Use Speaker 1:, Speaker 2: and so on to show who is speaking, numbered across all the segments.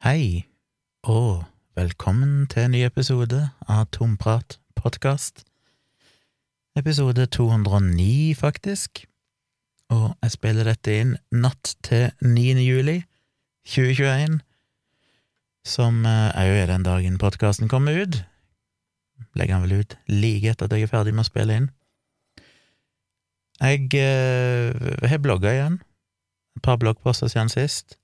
Speaker 1: Hei, og velkommen til en ny episode av Tomprat podkast. Episode 209, faktisk. Og jeg spiller dette inn natt til 9. juli 2021, som òg er jo den dagen podkasten kommer ut. Legger han vel ut like etter at jeg er ferdig med å spille inn. Jeg eh, har blogga igjen. Et par bloggposter siden sist.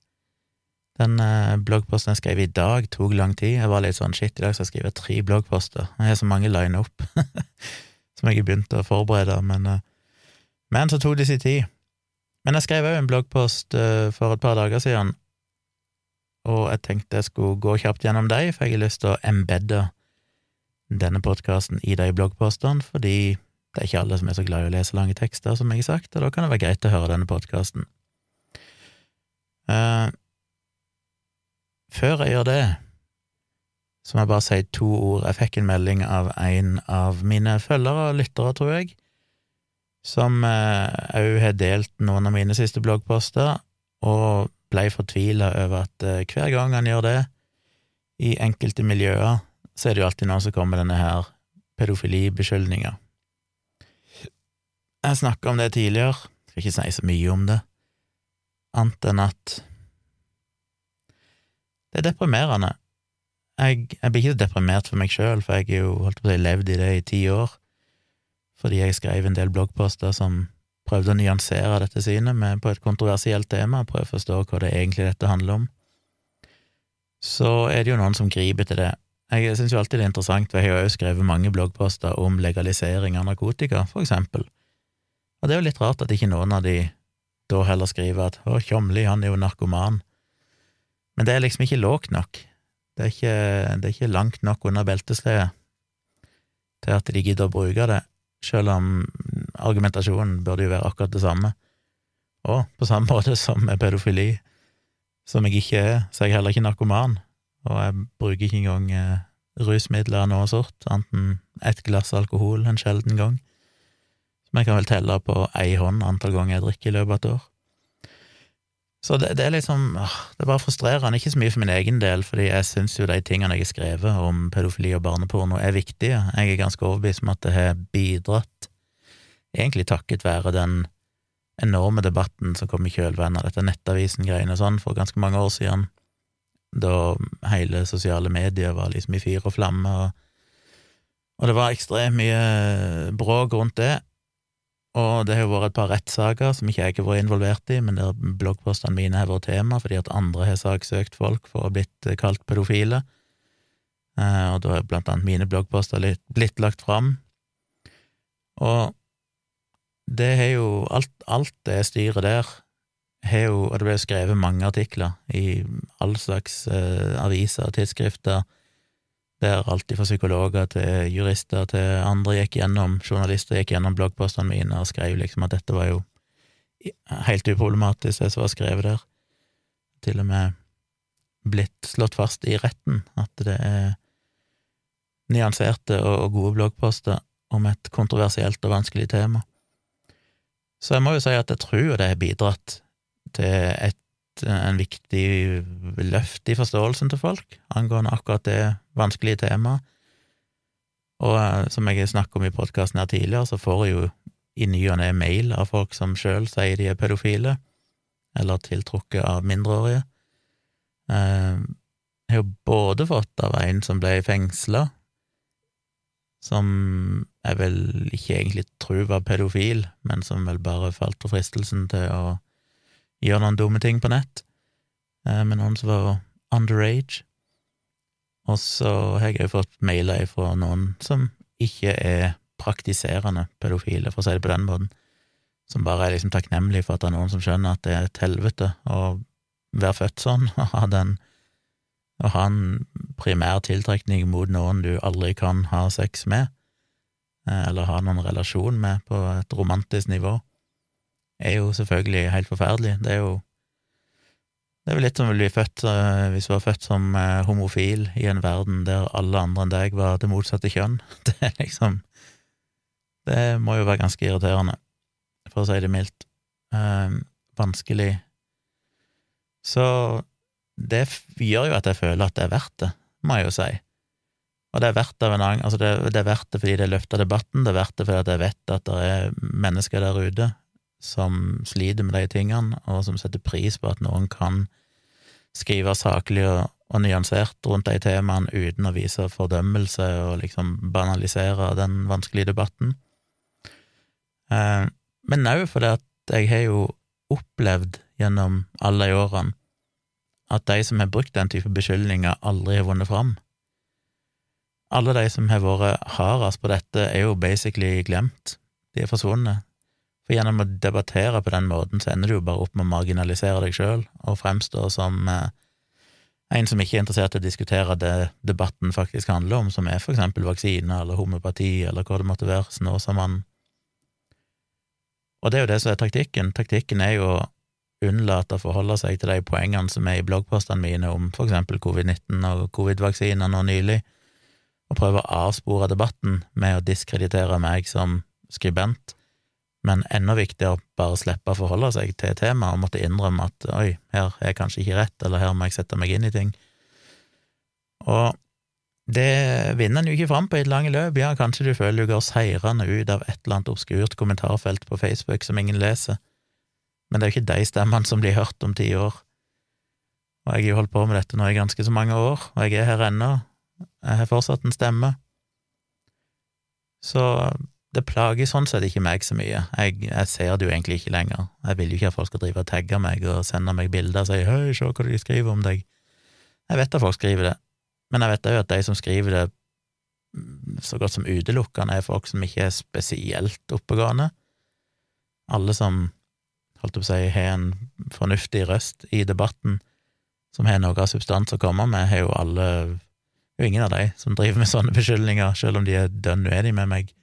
Speaker 1: Den eh, bloggposten jeg skrev i dag, tok lang tid. Jeg var litt sånn shit, i dag skal jeg skrive tre bloggposter. Jeg har så mange line opp som jeg har begynt å forberede, men, eh, men så tok det sin tid. Men jeg skrev òg en bloggpost eh, for et par dager siden, og jeg tenkte jeg skulle gå kjapt gjennom dem, for jeg har lyst til å embedde denne podkasten i de bloggpostene, fordi det er ikke alle som er så glad i å lese lange tekster, som jeg har sagt, og da kan det være greit å høre denne podkasten. Uh, før jeg gjør det, så må jeg bare si to ord. Jeg fikk en melding av en av mine følgere og lyttere, tror jeg, som òg uh, har delt noen av mine siste bloggposter, og ble fortvila over at uh, hver gang han gjør det, i enkelte miljøer, så er det jo alltid noen som kommer denne her pedofilibeskyldninga. Jeg snakka om det tidligere, skal ikke si så mye om det, annet enn at det er deprimerende. Jeg, jeg blir ikke deprimert for meg sjøl, for jeg har jo holdt på å si levd i det i ti år, fordi jeg skrev en del bloggposter som prøvde å nyansere dette synet med, på et kontroversielt tema, prøve å forstå hva det egentlig dette handler om. Så er det jo noen som griper til det. Jeg syns jo alltid det er interessant, for jeg har jo skrevet mange bloggposter om legalisering av narkotika, for eksempel. Og det er jo litt rart at ikke noen av de da heller skriver at å, Tjomli, han er jo narkoman. Men det er liksom ikke lågt nok. Det er ikke, det er ikke langt nok under beltesledet til at de gidder å bruke det, selv om argumentasjonen burde jo være akkurat det samme. Og på samme måte som med pedofili, som jeg ikke er, så er jeg heller ikke narkoman, og jeg bruker ikke engang eh, rusmidler av noe sort, enten ett glass alkohol en sjelden gang, som jeg kan vel telle på ei hånd antall ganger jeg drikker i løpet av et år. Så det, det, er liksom Det er bare frustrerende, ikke så mye for min egen del, fordi jeg syns jo de tingene jeg har skrevet om pedofili og barneporno, er viktige. Jeg er ganske overbevist om at det har bidratt, egentlig takket være den enorme debatten som kom i kjølvannet av dette Nettavisen-greiene og sånn for ganske mange år siden, da hele sosiale medier var liksom i fyr og flamme, og, og det var ekstremt mye bråk rundt det. Og det har jo vært et par rettssaker som ikke jeg har vært involvert i, men der bloggpostene mine har vært tema fordi at andre har saksøkt folk for å ha blitt kalt pedofile. Eh, og da har blant annet mine bloggposter blitt lagt fram. Og det har jo alt, alt det styret der har jo Og det ble skrevet mange artikler i all slags eh, aviser og tidsskrifter der alt fra psykologer til jurister til andre gikk gjennom, journalister gikk gjennom bloggpostene mine og skrev liksom at dette var jo helt uproblematisk, det som var skrevet der. Til og med blitt slått fast i retten at det er nyanserte og gode bloggposter om et kontroversielt og vanskelig tema. Så jeg må jo si at jeg tror det har bidratt til et en viktig løft i forståelsen til folk angående akkurat det vanskelige temaet. Og eh, som jeg snakket om i podkasten her tidligere, så får jeg jo i ny og ne mail av folk som sjøl sier de er pedofile, eller tiltrukket av mindreårige. Eh, jeg har jo både fått av en som ble fengsla, som jeg vel ikke egentlig tror var pedofil, men som vel bare falt for fristelsen til å gjøre noen dumme ting på nett, eh, med noen som var underage. Og så har jeg jo fått mailer fra noen som ikke er praktiserende pedofile, for å si det på den måten, som bare er liksom takknemlige for at det er noen som skjønner at det er et helvete å være født sånn, og ha den å ha en primær tiltrekning mot noen du aldri kan ha sex med, eh, eller ha noen relasjon med på et romantisk nivå er jo selvfølgelig helt forferdelig. Det er jo det er vel litt som å bli født uh, hvis du var født som uh, homofil i en verden der alle andre enn deg var det motsatte kjønn. Det er liksom Det må jo være ganske irriterende, for å si det mildt. Uh, vanskelig. Så det gjør jo at jeg føler at det er verdt det, må jeg jo si. Og det er verdt det, altså det, det, er verdt det fordi det løfter debatten, det er verdt det fordi jeg vet at det er mennesker der ute som sliter med de tingene, og som setter pris på at noen kan skrive saklig og, og nyansert rundt de temaene uten å vise fordømmelse og liksom banalisere den vanskelige debatten. Eh, men òg fordi at jeg har jo opplevd gjennom alle de årene at de som har brukt den type beskyldninger, aldri har vunnet fram. Alle de som har vært hardest på dette, er jo basically glemt. De er forsvunnet. For gjennom å debattere på den måten, så ender du jo bare opp med å marginalisere deg sjøl og fremstå som eh, en som ikke er interessert i å diskutere det debatten faktisk handler om, som er for eksempel vaksine eller homopati eller hva det måtte være, man Og det er jo det som er taktikken. Taktikken er jo å unnlate å forholde seg til de poengene som er i bloggpostene mine om for eksempel covid-19 og covid-vaksiner nå nylig, og prøve å avspore debatten med å diskreditere meg som skribent, men enda viktigere bare slippe å forholde seg til temaet og måtte innrømme at oi, her er jeg kanskje ikke rett, eller her må jeg sette meg inn i ting. Og det vinner en jo ikke fram på i et langt løp, ja, kanskje du føler du går seirende ut av et eller annet obskurt kommentarfelt på Facebook som ingen leser, men det er jo ikke de stemmene som blir hørt om ti år. Og jeg har jo holdt på med dette nå i ganske så mange år, og jeg er her ennå, jeg har fortsatt en stemme. Så det plager sånn sett ikke meg så mye. Jeg, jeg, ser det jo egentlig ikke lenger. Jeg vil jo ikke at folk skal drive og tagge meg og sende meg bilder og si 'hei, se hva de skriver om deg'. Jeg vet at folk skriver det, men jeg vet òg at de som skriver det så godt som utelukkende, er folk som ikke er spesielt oppegående. Alle som, holdt på å si, har en fornuftig røst i debatten, som har noe av substans å komme med, har jo alle jo ingen av de som driver med sånne beskyldninger, selv om de er dønn uenige med meg.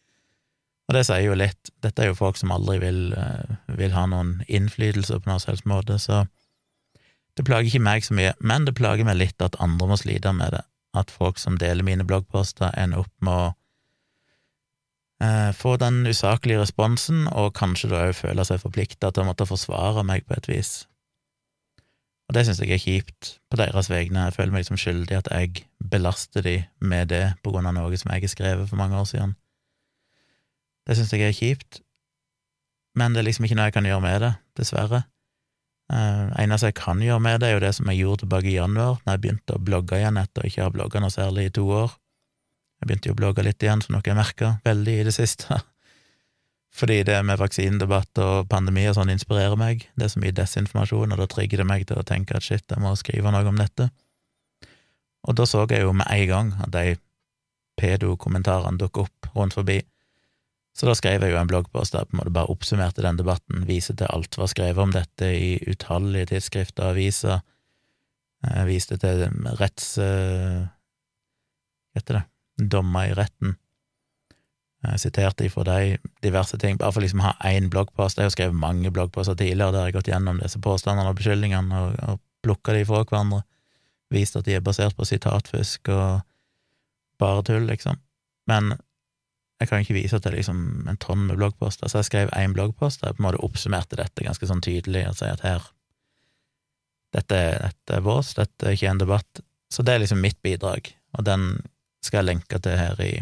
Speaker 1: Og det sier jo litt. Dette er jo folk som aldri vil, eh, vil ha noen innflytelse på noen selvs måte, så det plager ikke meg så mye, men det plager meg litt at andre må slite med det. At folk som deler mine bloggposter, ender opp med å eh, få den usaklige responsen, og kanskje da òg føle seg forplikta til å måtte forsvare meg på et vis. Og det syns jeg er kjipt på deres vegne. Jeg føler meg som skyldig at jeg belaster de med det på grunn av noe som jeg har skrevet for mange år siden. Det syns jeg er kjipt, men det er liksom ikke noe jeg kan gjøre med det, dessverre. Uh, eneste jeg kan gjøre med det, er jo det som jeg gjorde tilbake i januar, når jeg begynte å blogge igjen etter å ikke ha blogga noe særlig i to år. Jeg begynte jo å blogge litt igjen, som dere merka veldig i det siste fordi det med vaksinedebatt og pandemi og sånn inspirerer meg. Det er så mye desinformasjon, og da trigger det meg til å tenke at shit, jeg må skrive noe om dette. Og da så jeg jo med en gang at de pedo-kommentarene dukket opp rundt forbi. Så da skrev jeg jo en bloggpost der på en måte bare oppsummerte den debatten, viste til alt var skrevet om dette i utallige tidsskrifter og aviser, jeg viste til retts... Hva heter det? Dommer i retten jeg siterte ifra de diverse ting, bare for liksom å ha én bloggpost. Jeg har skrevet mange bloggposter tidligere der jeg har gått gjennom disse påstandene og beskyldningene og, og plukka de fra hverandre, vist at de er basert på sitatfusk og bare tull, liksom. Men jeg kan ikke vise til liksom en tonn med bloggposter, så jeg skrev én bloggpost der jeg på en måte oppsummerte dette ganske sånn tydelig og sier at her dette, dette er vårs, dette er ikke en debatt. Så det er liksom mitt bidrag, og den skal jeg lenke til her i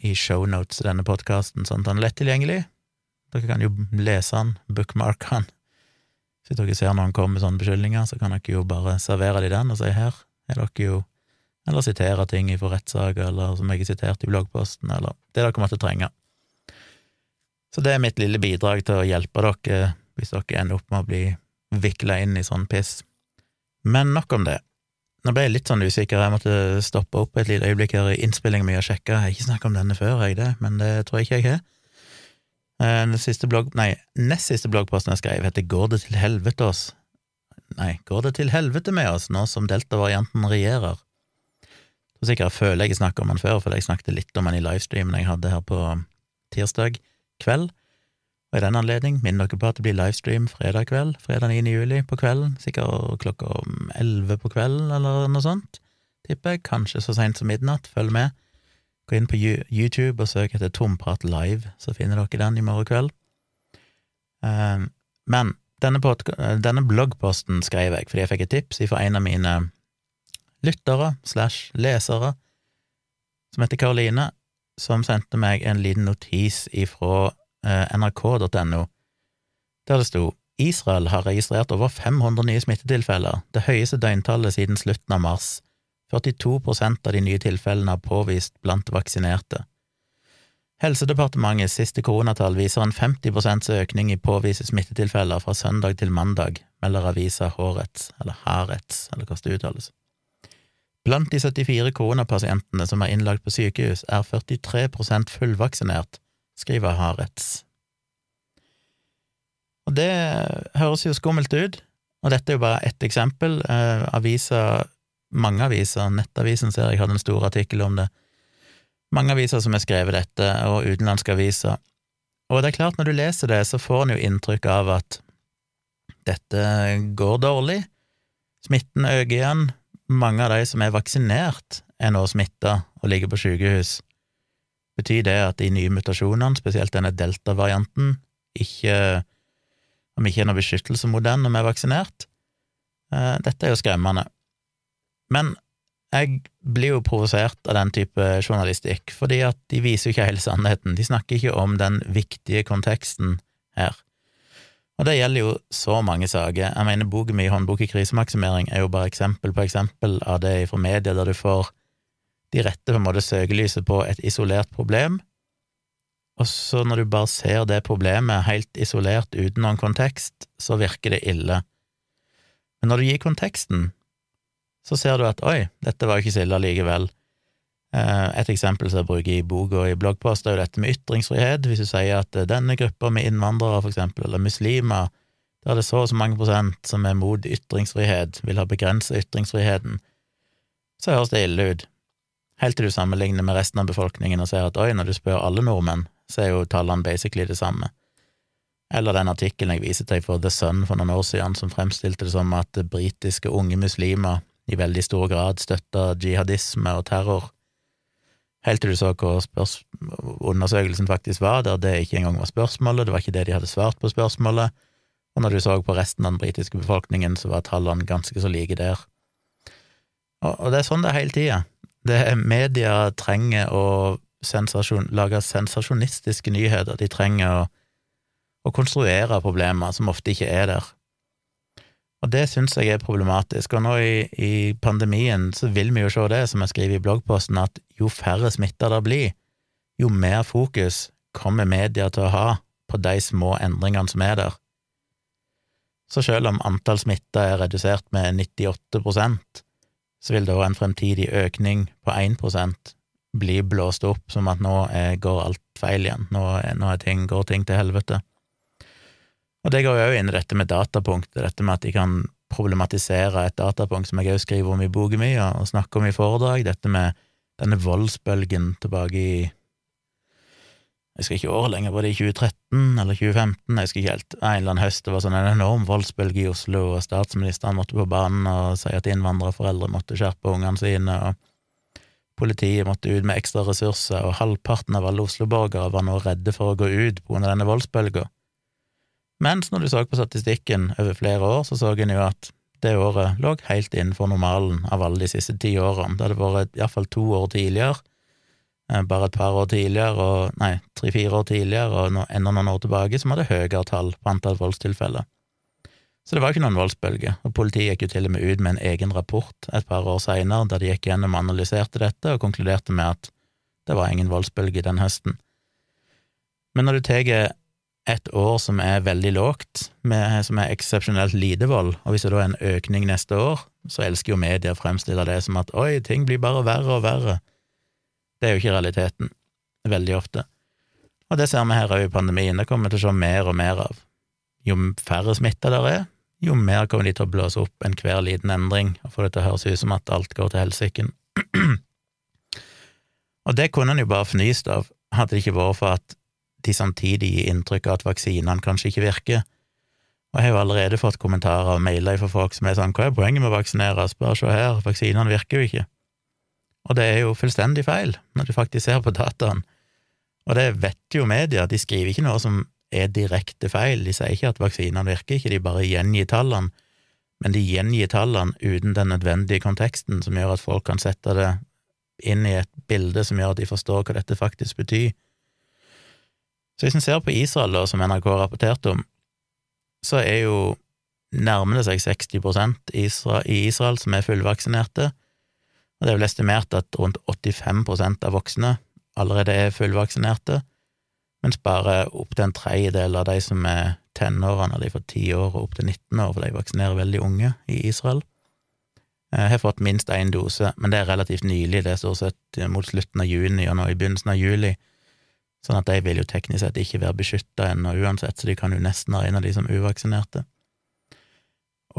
Speaker 1: i shownotes til denne podkasten, sånn at den er lett tilgjengelig. Dere kan jo lese den, bookmarke den. Hvis dere ser noen komme med sånne beskyldninger, så kan dere jo bare servere de den og si her er dere jo Eller sitere ting fra rettssaker, eller som jeg har sitert i bloggposten, eller det dere måtte trenge. Så det er mitt lille bidrag til å hjelpe dere hvis dere ender opp med å bli vikla inn i sånn piss. Men nok om det. Nå ble jeg litt sånn usikker, jeg måtte stoppe opp et lite øyeblikk her i innspillingen min og sjekke. Jeg har ikke snakket om denne før, jeg det, men det tror jeg ikke jeg har. Eh, den siste blogg, nei, nest siste bloggposten jeg skrev, heter Går det til helvete oss? Nei, Går det til helvete med oss nå som delta-varianten regjerer? Så sikkert jeg føler jeg snakker om han før, for jeg snakket litt om han i livestreamen jeg hadde her på tirsdag kveld. Og i den anledning minner dere på at det blir livestream fredag kveld, fredag 9. juli på kvelden, sikkert klokka elleve på kvelden eller noe sånt, tipper jeg, kanskje så seint som midnatt, følg med. Gå inn på YouTube og søk etter Tomprat live, så finner dere den i morgen kveld. Ehm, men denne, denne bloggposten skrev jeg fordi jeg fikk et tips fra en av mine lyttere slash lesere, som heter Karoline, som sendte meg en liten notis ifra eh, nrk.no, der det sto Israel har registrert over 500 nye smittetilfeller, det høyeste døgntallet siden slutten av mars. 42% av de nye tilfellene er påvist blant vaksinerte. Helsedepartementets siste koronatall viser en 50% økning i påviste smittetilfeller fra søndag til mandag, melder avisa Hårets, eller Harets, eller hvordan det uttales. Blant de 74 koronapasientene som er innlagt på sykehus, er 43% fullvaksinert, skriver Harets. Og det høres jo skummelt ut, og dette er jo bare ett eksempel. Eh, aviser, mange aviser, Nettavisen ser jeg hadde en stor artikkel om det, mange aviser som har skrevet dette, og utenlandske aviser. Og det er klart, når du leser det, så får en jo inntrykk av at dette går dårlig, smitten øker igjen, mange av de som er vaksinert, er nå smitta og ligger på sykehus. Betyr det at de nye mutasjonene, spesielt denne delta-varianten, ikke om ikke er noe beskyttelse mot den når vi er vaksinert? Eh, dette er jo skremmende. Men jeg blir jo provosert av den type journalistikk, fordi at de viser jo ikke hele sannheten, de snakker ikke om den viktige konteksten her. Og det gjelder jo så mange saker. Jeg mener, boken min Håndbok i krisemaksimering er jo bare eksempel på eksempel av det fra media, der du får de rette på en måte søkelyset på et isolert problem, og så når du bare ser det problemet helt isolert uten noen kontekst, så virker det ille. Men når du gir konteksten, så ser du at oi, dette var jo ikke så ille likevel. Eh, et eksempel som jeg bruker i bok og i bloggpost, er jo dette med ytringsfrihet. Hvis du sier at denne gruppa med innvandrere, for eksempel, eller muslimer, der er det så og så mange prosent som er mot ytringsfrihet, vil ha begrenset ytringsfriheten, så høres det ille ut. Helt til du sammenligner med resten av befolkningen og ser at oi, når du spør alle nordmenn, så er jo tallene basically det samme. Eller den artikkelen jeg viser til for The Sun for noen år siden, som fremstilte det som at britiske unge muslimer i veldig stor grad støtta jihadisme og terror, helt til du så hva undersøkelsen faktisk var, der det ikke engang var spørsmålet, det var ikke det de hadde svart på spørsmålet, og når du så på resten av den britiske befolkningen, så var tallene ganske så like der. Og, og det er sånn det er hele tida. Media trenger å sensasjon, lage sensasjonistiske nyheter, de trenger å, å konstruere problemer som ofte ikke er der. Og det syns jeg er problematisk, og nå i, i, pandemien så vil vi jo se det, som jeg skriver i bloggposten, at jo færre smitta det blir, jo mer fokus kommer media til å ha på de små endringene som er der. Så selv om antall smitta er redusert med 98% så vil være en fremtidig økning på 1% blir blåst opp som at nå er, går alt feil igjen, nå, nå ting, går ting til helvete. Og det går jo òg inn i dette med datapunktet, dette med at de kan problematisere et datapunkt som jeg òg skriver om i boka mi og snakker om i foredrag, dette med denne voldsbølgen tilbake i jeg skal ikke året lenger, var det i 2013 eller 2015, jeg husker ikke helt, en eller annen høst det var sånn en enorm voldsbølge i Oslo, og statsministeren måtte på banen og si at innvandrerforeldre måtte skjerpe ungene sine, og Politiet måtte ut med ekstra ressurser, og halvparten av alle Oslo-borgere var nå redde for å gå ut på denne voldsbølga. Mens når du så på statistikken over flere år, så så en jo at det året lå helt innenfor normalen av alle de siste ti årene. Det hadde vært iallfall to år tidligere, eh, bare et par år tidligere, og nei, tre-fire år tidligere, og enda noen år tilbake, som hadde høyere tall på antall voldstilfeller. Så det var ikke noen voldsbølge, og politiet gikk jo til og med ut med en egen rapport et par år seinere, der de gikk gjennom og analyserte dette, og konkluderte med at det var ingen voldsbølge den høsten. Men når du tar et år som er veldig lågt, som er eksepsjonelt lite vold, og hvis det da er en økning neste år, så elsker jo media å fremstille det som at oi, ting blir bare verre og verre. Det er jo ikke realiteten, veldig ofte. Og det ser vi her òg i pandemien, det kommer vi til å se mer og mer av. Jo færre smitta der er, jo mer kommer de til å blåse opp enhver liten endring og få det til å høres ut som at alt går til helsiken. og det kunne en jo bare fnyst av, hadde det ikke vært for at de samtidig gir inntrykk av at vaksinene kanskje ikke virker. Og jeg har jo allerede fått kommentarer og mailer fra folk som er sånn Hva er poenget med å vaksinere? Bare se her, vaksinene virker jo ikke. Og det er jo fullstendig feil, når du faktisk ser på dataen. Og det vet jo media, de skriver ikke noe som er direkte feil. De sier ikke at vaksinene virker ikke, de bare gjengir tallene, men de gjengir tallene uten den nødvendige konteksten som gjør at folk kan sette det inn i et bilde som gjør at de forstår hva dette faktisk betyr. Så hvis en ser på Israel, da, som NRK rapporterte om, så er jo nærmer det seg 60% i Israel som er fullvaksinerte, og det er vel estimert at rundt 85% av voksne allerede er fullvaksinerte, mens bare opptil en tredjedel av de som er tenårene, de fra 10 år og opp til 19 år, for de vaksinerer veldig unge i Israel, jeg har fått minst én dose, men det er relativt nylig, det er stort sett mot slutten av juni og nå i begynnelsen av juli, sånn at de vil jo teknisk sett ikke være beskytta ennå uansett, så de kan jo nesten være en av de som er uvaksinerte.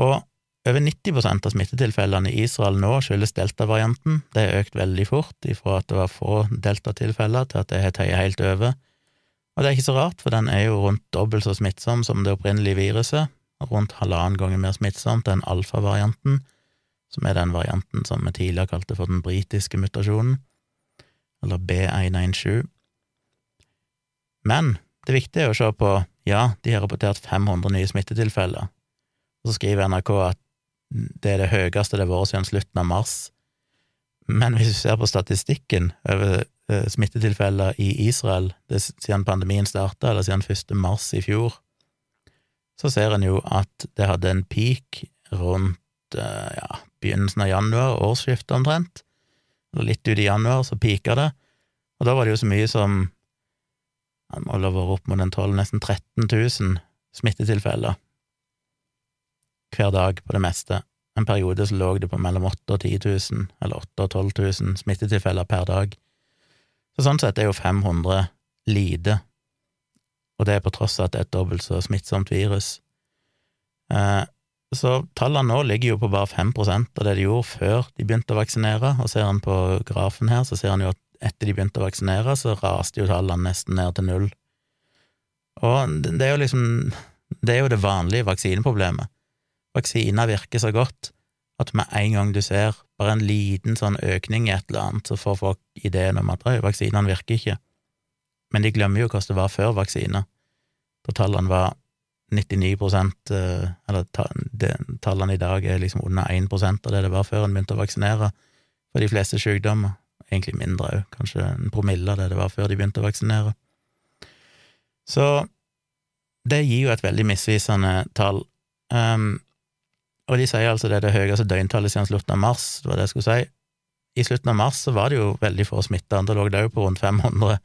Speaker 1: Og over 90% av smittetilfellene i Israel nå skyldes delta-varianten. Det har økt veldig fort, ifra at det var få delta-tilfeller til at det har tøyet helt over. Og det er ikke så rart, for den er jo rundt dobbelt så smittsom som det opprinnelige viruset, rundt halvannen ganger mer smittsomt enn alfa-varianten, som er den varianten som vi tidligere kalte for den britiske mutasjonen, eller B117. Men det viktige er å se på, ja, de har rapportert 500 nye smittetilfeller, og så skriver NRK at det er det høyeste det har vært siden slutten av mars. Men hvis du ser på statistikken over uh, smittetilfeller i Israel siden pandemien starta, eller siden 1. mars i fjor, så ser en jo at det hadde en peak rundt uh, ja, begynnelsen av januar, årsskiftet omtrent, litt ut i januar, så pika det, og da var det jo så mye som det må ha vært opp mot en 12 nesten 13 000 smittetilfeller hver dag på det meste. En periode så lå det på mellom 8 og 10 000, eller 8 og 12 000 smittetilfeller per dag. Så sånn sett er jo 500 lite, og det er på tross av at det er et dobbelt så smittsomt virus. Eh, så tallene nå ligger jo på bare 5% av det de gjorde før de begynte å vaksinere, og ser en på grafen her, så ser en jo at etter de begynte å vaksinere, så raste jo tallene nesten ned til null. Og det er jo liksom Det er jo det vanlige vaksineproblemet vaksiner virker så godt at med en gang du ser bare en liten sånn økning i et eller annet, så får folk ideen om at vaksinene virker ikke. Men de glemmer jo hvordan det var før vaksiner, da tallene var 99 eh, eller tallene i dag er liksom under 1 av det det var før en begynte å vaksinere for de fleste sykdommer. Egentlig mindre òg, kanskje en promille av det det var før de begynte å vaksinere. Så det gir jo et veldig misvisende tall. Um, og de sier altså det er det høyeste døgntallet siden slutten av mars, det var det jeg skulle si. I slutten av mars så var det jo veldig få smitta, da lå det òg på rundt 500,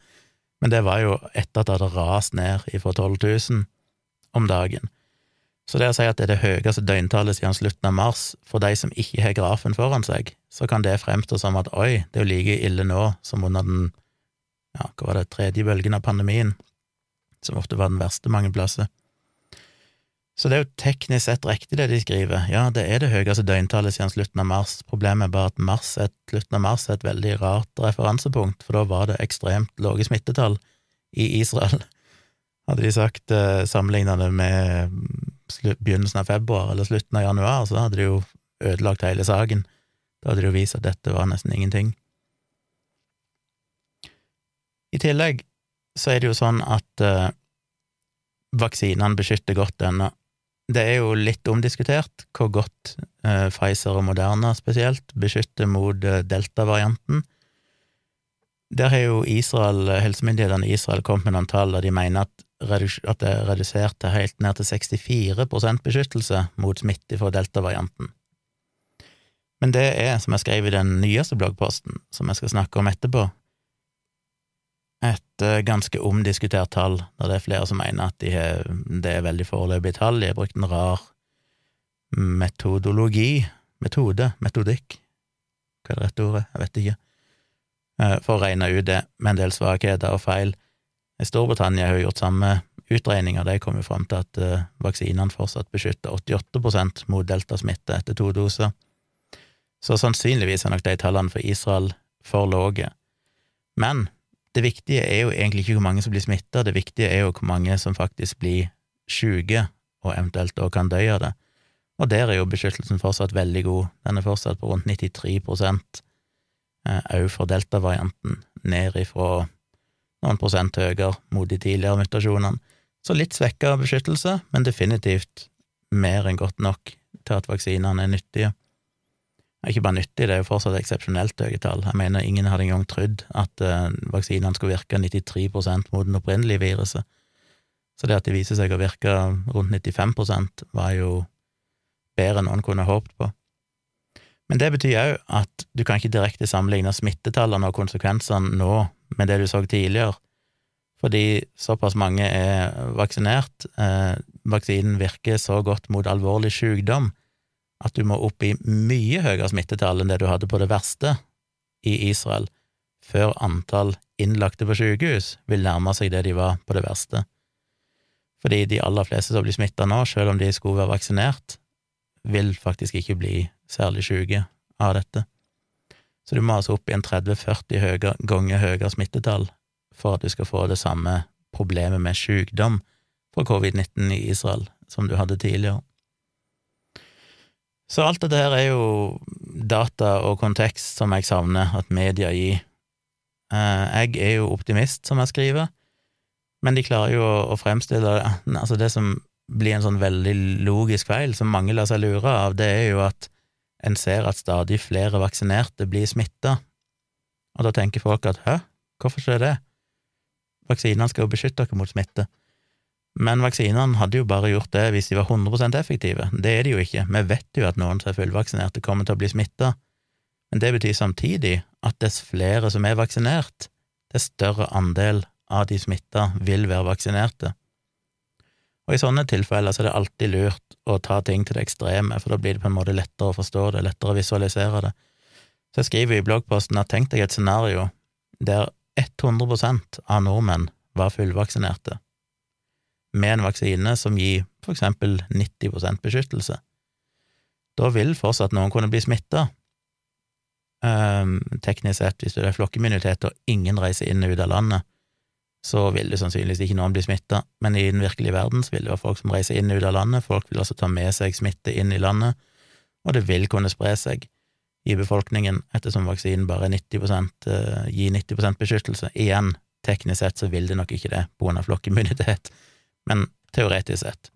Speaker 1: men det var jo etter at det hadde rast ned fra 12 000 om dagen. Så det å si at det er det høyeste døgntallet siden slutten av mars, for de som ikke har grafen foran seg, så kan det fremstå som at oi, det er jo like ille nå som under den, ja, hva var det, tredje bølgen av pandemien, som ofte var den verste mange plasser. Så det er jo teknisk sett riktig det de skriver, ja, det er det høyeste døgntallet siden slutten av mars. Problemet er bare at mars et, slutten av mars er et veldig rart referansepunkt, for da var det ekstremt lave smittetall i Israel. Hadde de sagt sammenlignet det med begynnelsen av februar eller slutten av januar, så hadde de jo ødelagt hele saken. Da hadde de jo vist at dette var nesten ingenting. I tillegg så er det jo sånn at eh, vaksinene beskytter godt ennå. Det er jo litt omdiskutert hvor godt eh, Pfizer og Moderna spesielt beskytter mot eh, delta-varianten. Der har jo Israel, helsemyndighetene i Israel kommet med noen tall, og de mener at, at det er redusert til helt ned til 64% beskyttelse mot smitte fra delta-varianten. Men det er, som jeg skrev i den nyeste bloggposten, som jeg skal snakke om etterpå, et uh, ganske omdiskutert tall, da det er flere som mener at de har, det er veldig foreløpige tall. De har brukt en rar metodologi Metode? Metodikk? Hva er det rette ordet? Jeg vet ikke. Uh, for å regne ut det, med en del svakheter og feil. Storbritannia har jo gjort samme utregninger. De kom jo fram til at uh, vaksinene fortsatt beskytter 88% mot deltasmitte etter to doser. Så sannsynligvis er nok de tallene for Israel for lave. Men det viktige er jo egentlig ikke hvor mange som blir smitta, det viktige er jo hvor mange som faktisk blir sjuke, og eventuelt da kan dø av det. Og der er jo beskyttelsen fortsatt veldig god, den er fortsatt på rundt 93 òg eh, for delta-varianten, ned ifra noen prosent høyere mot de tidligere mutasjonene. Så litt svekka beskyttelse, men definitivt mer enn godt nok til at vaksinene er nyttige. Ikke bare nyttig, det er jo fortsatt eksepsjonelt høye tall. Jeg mener ingen hadde engang trodd at uh, vaksinene skulle virke 93% mot den opprinnelige viruset. Så det at de viser seg å virke rundt 95% var jo bedre enn noen kunne håpet på. Men det betyr òg at du kan ikke direkte sammenligne smittetallene og konsekvensene nå med det du så tidligere, fordi såpass mange er vaksinert, eh, vaksinen virker så godt mot alvorlig sykdom at du må opp i mye høyere smittetall enn det du hadde på det verste i Israel, før antall innlagte på sykehus vil nærme seg det de var på det verste. Fordi de aller fleste som blir smitta nå, selv om de skulle være vaksinert, vil faktisk ikke bli særlig syke av dette. Så du må altså opp i en 30-40 ganger høyere smittetall for at du skal få det samme problemet med sykdom fra covid-19 i Israel som du hadde tidligere. Så alt det der er jo data og kontekst som jeg savner at media gir. Eh, jeg er jo optimist, som jeg skriver, men de klarer jo å fremstille altså det som blir en sånn veldig logisk feil, som mange lar seg lure av, det er jo at en ser at stadig flere vaksinerte blir smitta, og da tenker folk at hæ, hvorfor skjer det? Vaksinene skal jo beskytte dere mot smitte. Men vaksinene hadde jo bare gjort det hvis de var 100% effektive. Det er de jo ikke. Vi vet jo at noen som er fullvaksinerte, kommer til å bli smitta, men det betyr samtidig at dess flere som er vaksinert, dess større andel av de smitta vil være vaksinerte. Og i sånne tilfeller så er det alltid lurt å ta ting til det ekstreme, for da blir det på en måte lettere å forstå det, lettere å visualisere det. Så jeg skriver i bloggposten at tenk deg et scenario der 100% av nordmenn var fullvaksinerte, med en vaksine som gir for eksempel 90% beskyttelse. Da vil fortsatt noen kunne bli smitta. Um, teknisk sett, hvis det er flokkimmunitet og ingen reiser inn og ut av landet, så vil det sannsynligvis ikke noen bli smitta, men i den virkelige verden så vil det være folk som reiser inn og ut av landet, folk vil altså ta med seg smitte inn i landet, og det vil kunne spre seg i befolkningen, ettersom vaksinen bare er 90 eh, gir 90% beskyttelse. Igjen, teknisk sett så vil det nok ikke det, på av flokkimmunitet, men teoretisk sett.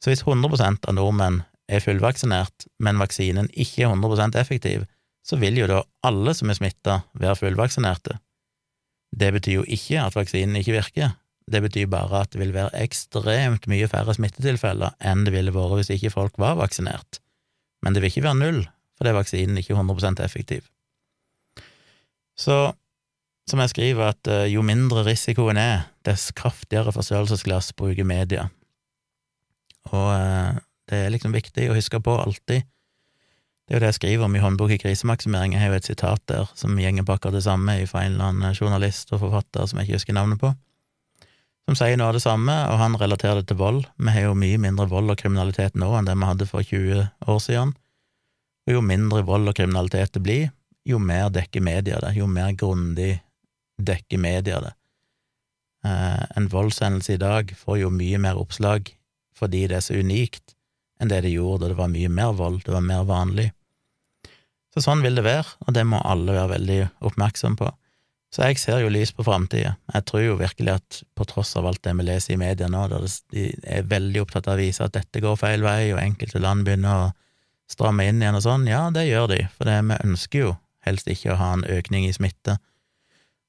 Speaker 1: Så hvis 100% av nordmenn er fullvaksinert, men vaksinen ikke er 100% effektiv, så vil jo da alle som er smitta, være fullvaksinerte. Det betyr jo ikke at vaksinen ikke virker, det betyr bare at det vil være ekstremt mye færre smittetilfeller enn det ville vært hvis ikke folk var vaksinert. Men det vil ikke være null, fordi vaksinen ikke er 100% effektiv. Så som jeg skriver, at eh, jo mindre risikoen er, dess kraftigere forstørrelsesglass bruker media. Og eh, det er liksom viktig å huske på alltid det jo det jeg skriver om i håndbok i krisemaksimering. Jeg har jo et sitat der som gjenger på akkurat det samme fra en eller annen journalist og forfatter som jeg ikke husker navnet på, som sier noe av det samme, og han relaterer det til vold. Vi har jo mye mindre vold og kriminalitet nå enn det vi hadde for 20 år siden. Og jo mindre vold og kriminalitet det blir, jo mer dekker media det, jo mer grundig dekker media det. Eh, en voldshendelse i dag får jo mye mer oppslag fordi det er så unikt, enn det det gjorde da det var mye mer vold, det var mer vanlig. Så sånn vil det være, og det må alle være veldig oppmerksom på. Så jeg ser jo lys på framtida. Jeg tror jo virkelig at på tross av alt det vi leser i media nå, der de er veldig opptatt av å vise at dette går feil vei, og enkelte land begynner å stramme inn igjen og sånn, ja, det gjør de, for det, vi ønsker jo helst ikke å ha en økning i smitte.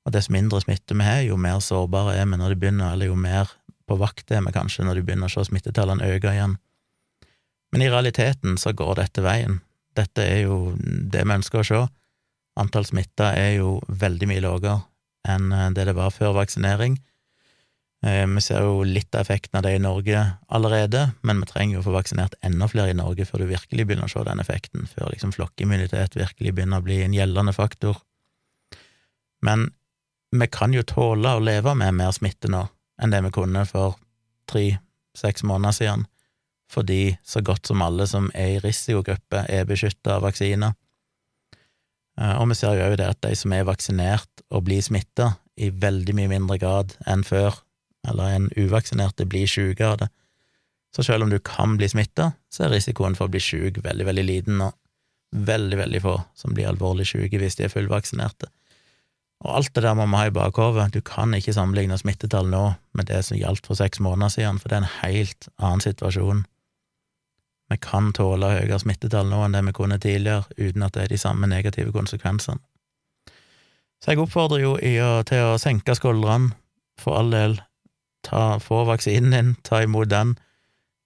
Speaker 1: Og dess mindre smitte vi har, jo mer sårbare er vi når det begynner, eller jo mer på vakt er vi kanskje når de begynner å se smittetallene øke igjen. Men i realiteten så går dette veien. Dette er jo det vi ønsker å se. Antall smitta er jo veldig mye lavere enn eh, det det var før vaksinering. Eh, vi ser jo litt av effekten av det i Norge allerede, men vi trenger jo å få vaksinert enda flere i Norge før du virkelig begynner å se den effekten, før liksom flokkimmunitet virkelig begynner å bli en gjeldende faktor. Men vi kan jo tåle å leve med mer smitte nå enn det vi kunne for tre-seks måneder siden fordi så godt som alle som er i risikogruppe, er beskytta av vaksiner. Eh, og vi ser jo òg det at de som er vaksinert og blir smitta, i veldig mye mindre grad enn før, eller enn uvaksinerte, blir syke av det. Så selv om du kan bli smitta, så er risikoen for å bli syk veldig, veldig liten, og veldig, veldig få som blir alvorlig syke hvis de er fullvaksinerte. Og alt det der må vi ha i bakhodet. Du kan ikke sammenligne smittetall nå med det som gjaldt for seks måneder siden, for det er en helt annen situasjon. Vi kan tåle høyere smittetall nå enn det vi kunne tidligere, uten at det er de samme negative konsekvensene. Så jeg oppfordrer jo til å senke skuldrene, for all del. Ta, få vaksinen din, ta imot den,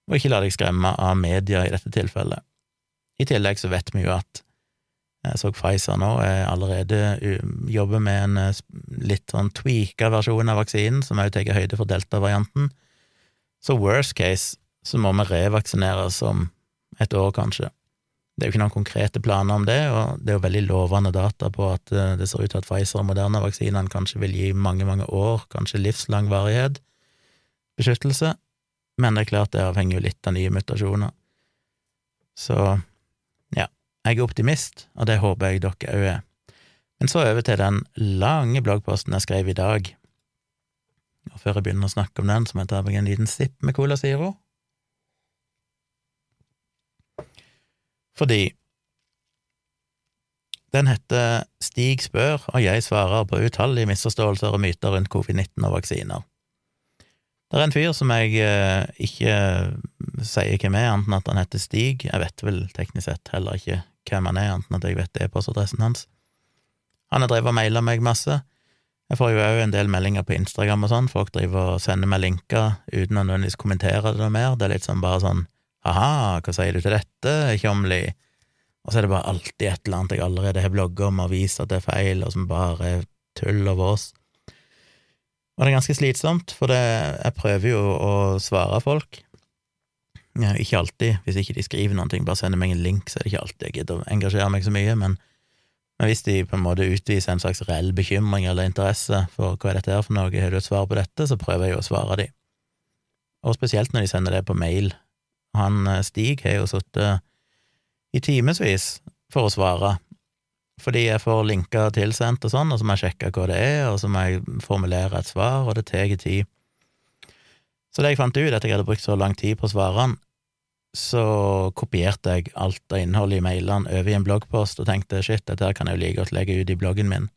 Speaker 1: og ikke la deg skremme av media i dette tilfellet. I tillegg så vet vi jo at jeg så Pfizer nå jeg allerede jobber med en eh, litt sånn tweaka versjon av vaksinen, som også tar høyde for delta-varianten. Så worst case så må vi revaksinere om et år, kanskje. Det er jo ikke noen konkrete planer om det, og det er jo veldig lovende data på at eh, det ser ut til at Pfizer og Moderna-vaksinene kanskje vil gi mange, mange år, kanskje livslang varighet, beskyttelse, men det er klart det avhenger jo litt av nye mutasjoner. Så ja, jeg er optimist, og det håper jeg dere òg er. Men så over til den lange bloggposten jeg skrev i dag. Og før jeg begynner å snakke om den, så må jeg ta meg en liten sipp med Cola Zero. Fordi den heter Stig spør, og jeg svarer på utallige misforståelser og myter rundt covid-19 og vaksiner. Det er en fyr som jeg eh, ikke sier hvem er, annet enn at han heter Stig. Jeg vet vel teknisk sett heller ikke hvem han er, annet at jeg vet e-postadressen hans. Han har drevet og maila meg masse. Jeg får jo òg en del meldinger på Instagram og sånn, folk driver og sender meg linker uten å nødvendigvis kommentere det noe mer. Det er litt sånn bare sånn ha-ha, hva sier du til dette, Tjomli? Og så er det bare alltid et eller annet jeg allerede har blogga om og vist at det er feil, og som bare er tull og vås. Og det er ganske slitsomt, for det, jeg prøver jo å svare folk. Ja, ikke alltid, hvis ikke de skriver noe, bare sender meg en link, så er det ikke alltid jeg gidder å engasjere meg så mye, men, men, hvis de på en måte utviser en slags reell bekymring eller interesse for hva er dette her for noe, har du et svar på dette, så prøver jeg jo å svare de. Og spesielt når de sender det på mail. Han eh, Stig har jo sittet i timevis for å svare, fordi jeg får linker tilsendt og sånn, og så må jeg sjekke hva det er, og så må jeg formulere et svar, og det tar tid. Så da jeg fant ut, at jeg hadde brukt så lang tid på svarene, så kopierte jeg alt av innholdet i mailene over i en bloggpost og tenkte shit, dette her kan jeg jo like godt legge ut i bloggen min.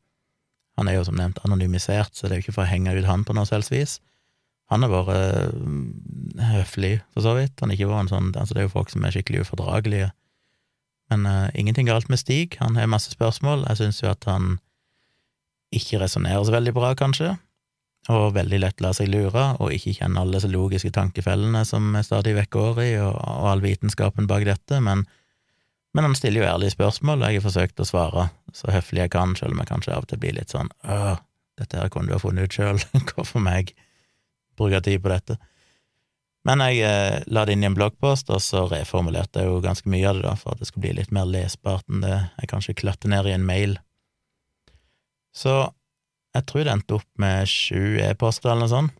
Speaker 1: Han er jo som nevnt anonymisert, så det er jo ikke for å henge ut han på noe selvs vis. Han har vært øh, høflig, for så vidt. Han har ikke vært en sånn, altså Det er jo folk som er skikkelig ufordragelige. Men uh, ingenting galt med Stig, han har masse spørsmål. Jeg syns jo at han ikke resonnerer så veldig bra, kanskje, og veldig lett lar seg lure, og ikke kjenner alle disse logiske tankefellene som vi stadig vekk går i, og, og all vitenskapen bak dette, men, men, han stiller jo ærlige spørsmål, og jeg har forsøkt å svare så høflig jeg kan, selv om jeg kanskje av og til blir litt sånn øh, dette her kunne du ha funnet ut sjøl, hvorfor meg bruke tid på dette? Men jeg eh, la det inn i en bloggpost, og så reformulerte jeg jo ganske mye av det, da, for at det skulle bli litt mer lesbart enn det jeg kanskje klatter ned i en mail. Så jeg tror det endte opp med sju e-poster eller noe sånt.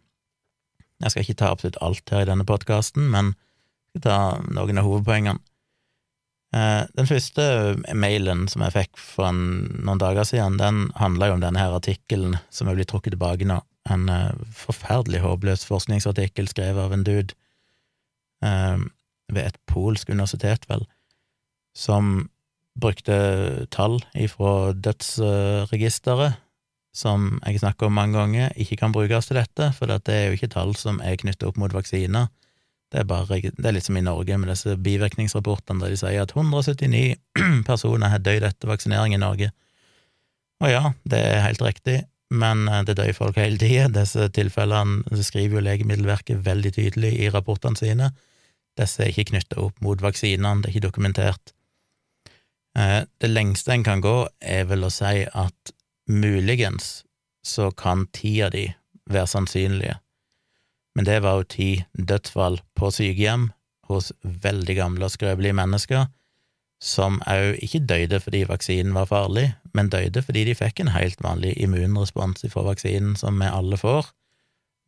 Speaker 1: Jeg skal ikke ta absolutt alt her i denne podkasten, men jeg skal ta noen av hovedpoengene. Eh, den første mailen som jeg fikk for noen dager siden, den handla jo om denne her artikkelen som er blitt trukket tilbake nå en uh, forferdelig håpløs forskningsartikkel skrevet av en dude uh, ved et polsk universitet, vel, som brukte tall ifra dødsregisteret, som jeg snakker om mange ganger, ikke kan brukes til dette, for det er jo ikke tall som er knyttet opp mot vaksiner. Det er, bare, det er litt som i Norge med disse bivirkningsrapportene der de sier at 179 personer har dødd etter vaksinering i Norge. Og ja, det er helt riktig, men eh, det dør folk hele tida. Disse tilfellene skriver jo Legemiddelverket veldig tydelig i rapportene sine. Disse er ikke knytta opp mot vaksinene, det er ikke dokumentert. Eh, det lengste en kan gå, er vel å si at muligens så kan ti av de være sannsynlige, men det var jo ti dødsfall på sykehjem hos veldig gamle og skrøpelige mennesker som òg ikke døde fordi vaksinen var farlig, men døde fordi de fikk en helt vanlig immunrespons fra vaksinen, som vi alle får.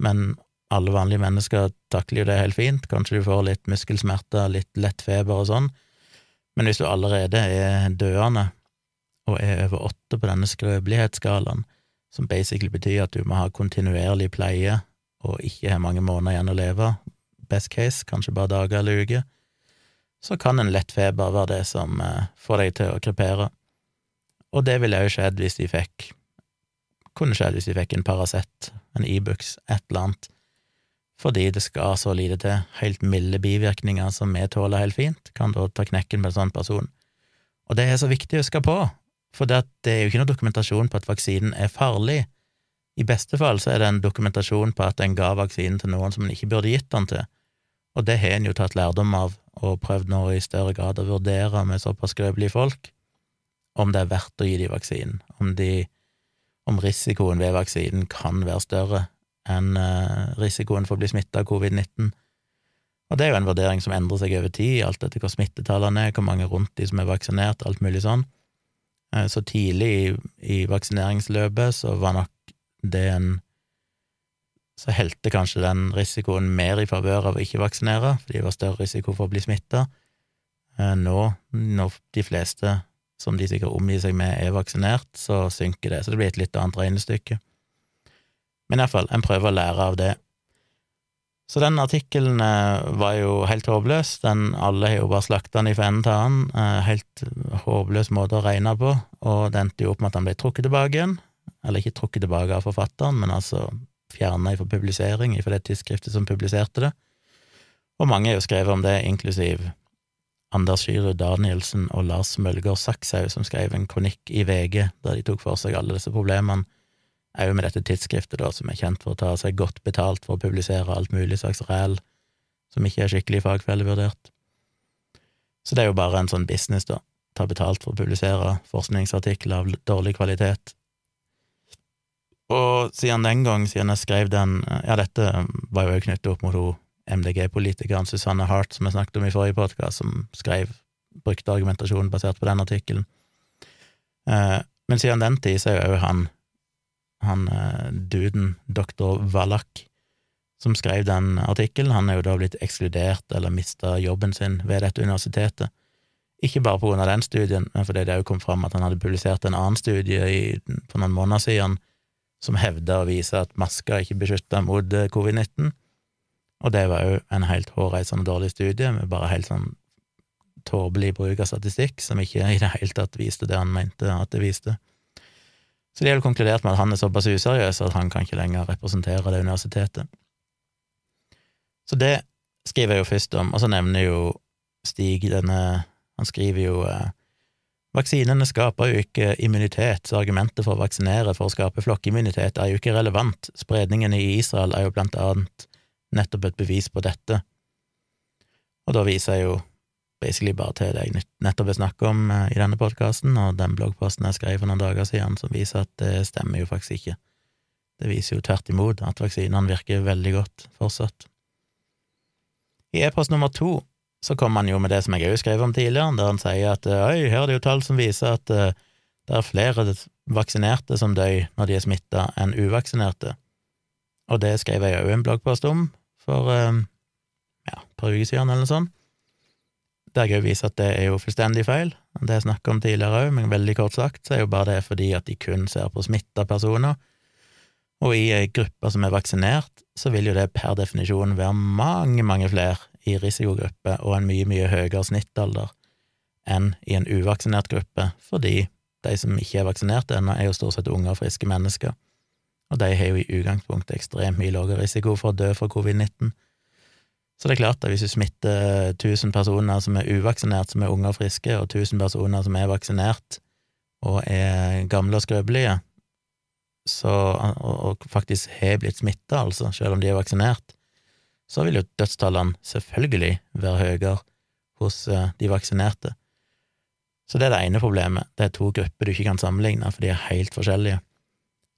Speaker 1: Men alle vanlige mennesker takler jo det helt fint, kanskje du får litt muskelsmerter, litt lett feber og sånn, men hvis du allerede er døende og er over åtte på denne skrøpelighetsskalaen, som basically betyr at du må ha kontinuerlig pleie og ikke har mange måneder igjen å leve, best case, kanskje bare dager eller uker, så kan en lett feber være det som eh, får deg til å krepere. Og det ville òg skjedd hvis de fikk kunne skjedd hvis de fikk en Paracet, en Ibux, et eller annet, fordi det skal så lite til. Helt milde bivirkninger som vi tåler helt fint, kan da ta knekken på en sånn person. Og det er så viktig å huske på, for det, er jo ikke noe dokumentasjon på at vaksinen er farlig. I beste fall så er det en dokumentasjon på at en ga vaksinen til noen som en ikke burde gitt den til, og det har en jo tatt lærdom av og prøvd nå i større grad å vurdere med såpass skrøpelige folk om det er verdt å gi dem vaksinen, om, de, om risikoen ved vaksinen kan være større enn eh, risikoen for å bli smitta av covid-19. Og det er jo en vurdering som endrer seg over tid, alt etter hvor smittetallene er, hvor mange rundt de som er vaksinert, alt mulig sånn. Eh, så tidlig i, i vaksineringsløpet så var nok det en Så helte kanskje den risikoen mer i favør av å ikke vaksinere, fordi det var større risiko for å bli smitta. Eh, nå, når de fleste som de sikkert omgir seg med, er vaksinert, så synker det, så det blir et litt annet regnestykke. Men iallfall, en prøver å lære av det. Så den artikkelen eh, var jo helt håpløs, den, alle har jo bare slakta den fra enden til annen, eh, helt håpløs måte å regne på, og det endte jo opp med at han ble trukket tilbake igjen, eller ikke trukket tilbake av forfatteren, men altså fjerna fra publisering fra det tidsskriftet som publiserte det, og mange har jo skrevet om det, inklusiv Anders Skyrud Danielsen og Lars Mølgaard Sakshaug, som skrev en kronikk i VG der de tok for seg alle disse problemene, òg med dette tidsskriftet, da, som er kjent for å ta seg godt betalt for å publisere alt mulig slags ræl som ikke er skikkelig fagfellevurdert. Så det er jo bare en sånn business, da, ta betalt for å publisere forskningsartikler av dårlig kvalitet. Og siden den gang, siden jeg skrev den Ja, dette var jo knyttet opp mot MDG-politikeren Susanne Hart, som jeg snakket om i forrige podkast, som skrev, brukte argumentasjonen basert på den artikkelen. Eh, men siden den tid så er jo òg han, han eh, duden, doktor Wallach, som skrev den artikkelen, han er jo da blitt ekskludert eller mista jobben sin ved dette universitetet. Ikke bare på grunn av den studien, men fordi det òg kom fram at han hadde publisert en annen studie i, for noen måneder siden som hevder å vise at masker ikke beskytter mot eh, covid-19 og det var jo en helt hårreisende dårlig studie, med bare helt sånn tåpelig bruk av statistikk, som ikke i det hele tatt viste det han mente at det viste. Så de har jo konkludert med at han er såpass useriøs at han kan ikke lenger representere det universitetet. Så det skriver jeg jo først om, og så nevner jo Stig denne Han skriver jo eh, Vaksinene skaper jo ikke immunitet, så argumentet for å vaksinere for å skape flokkimmunitet er jo ikke relevant. Spredningen i Israel er jo blant annet nettopp et bevis på dette. Og da viser jeg jo basically bare til det jeg nettopp har snakket om eh, i denne podkasten, og den bloggposten jeg skrev for noen dager siden, som viser at det stemmer jo faktisk ikke. Det viser jo tvert imot at vaksinene virker veldig godt fortsatt. I e-post nummer to så kommer han jo med det som jeg òg skrev om tidligere, der han sier at oi, her er det jo tall som viser at uh, det er flere vaksinerte som dør når de er smitta, enn uvaksinerte. Og det skrev jeg òg en bloggpost om, for um, ja, et par uker siden, eller noe sånt, der jeg òg viser at det er jo fullstendig feil. Det jeg snakka om tidligere òg, men veldig kort sagt, så er jo bare det fordi at de kun ser på smitta personer. Og i ei gruppe som er vaksinert, så vil jo det per definisjon være mange, mange flere i risikogruppe og en mye, mye høyere snittalder enn i en uvaksinert gruppe, fordi de som ikke er vaksinert ennå, er jo stort sett unge og friske mennesker og de har jo i utgangspunktet ekstremt mye lavere risiko for å dø for covid-19. Så det er klart at hvis du smitter 1000 personer som er uvaksinert, som er unge og friske, og 1000 personer som er vaksinert og er gamle og skrøpelige, og, og faktisk har blitt smitta, altså, selv om de er vaksinert, så vil jo dødstallene selvfølgelig være høyere hos uh, de vaksinerte. Så det er det ene problemet. Det er to grupper du ikke kan sammenligne, for de er helt forskjellige.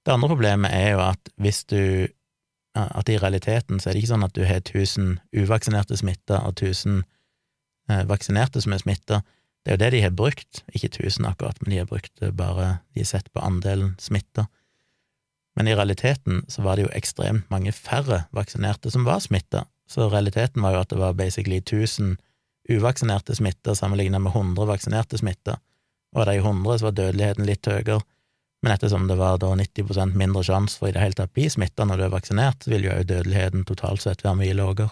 Speaker 1: Det andre problemet er jo at hvis du At i realiteten så er det ikke sånn at du har 1000 uvaksinerte smitta og 1000 eh, vaksinerte som er smitta. Det er jo det de har brukt, ikke 1000 akkurat, men de har brukt bare De har sett på andelen smitta. Men i realiteten så var det jo ekstremt mange færre vaksinerte som var smitta, så realiteten var jo at det var basically 1000 uvaksinerte smitta sammenlignet med 100 vaksinerte smitta, og av de 100 så var dødeligheten litt høyere. Men ettersom det var da 90% mindre sjanse for i det hele tatt å bli smitta når du er vaksinert, så vil jo òg dødeligheten totalt sett være mye lavere.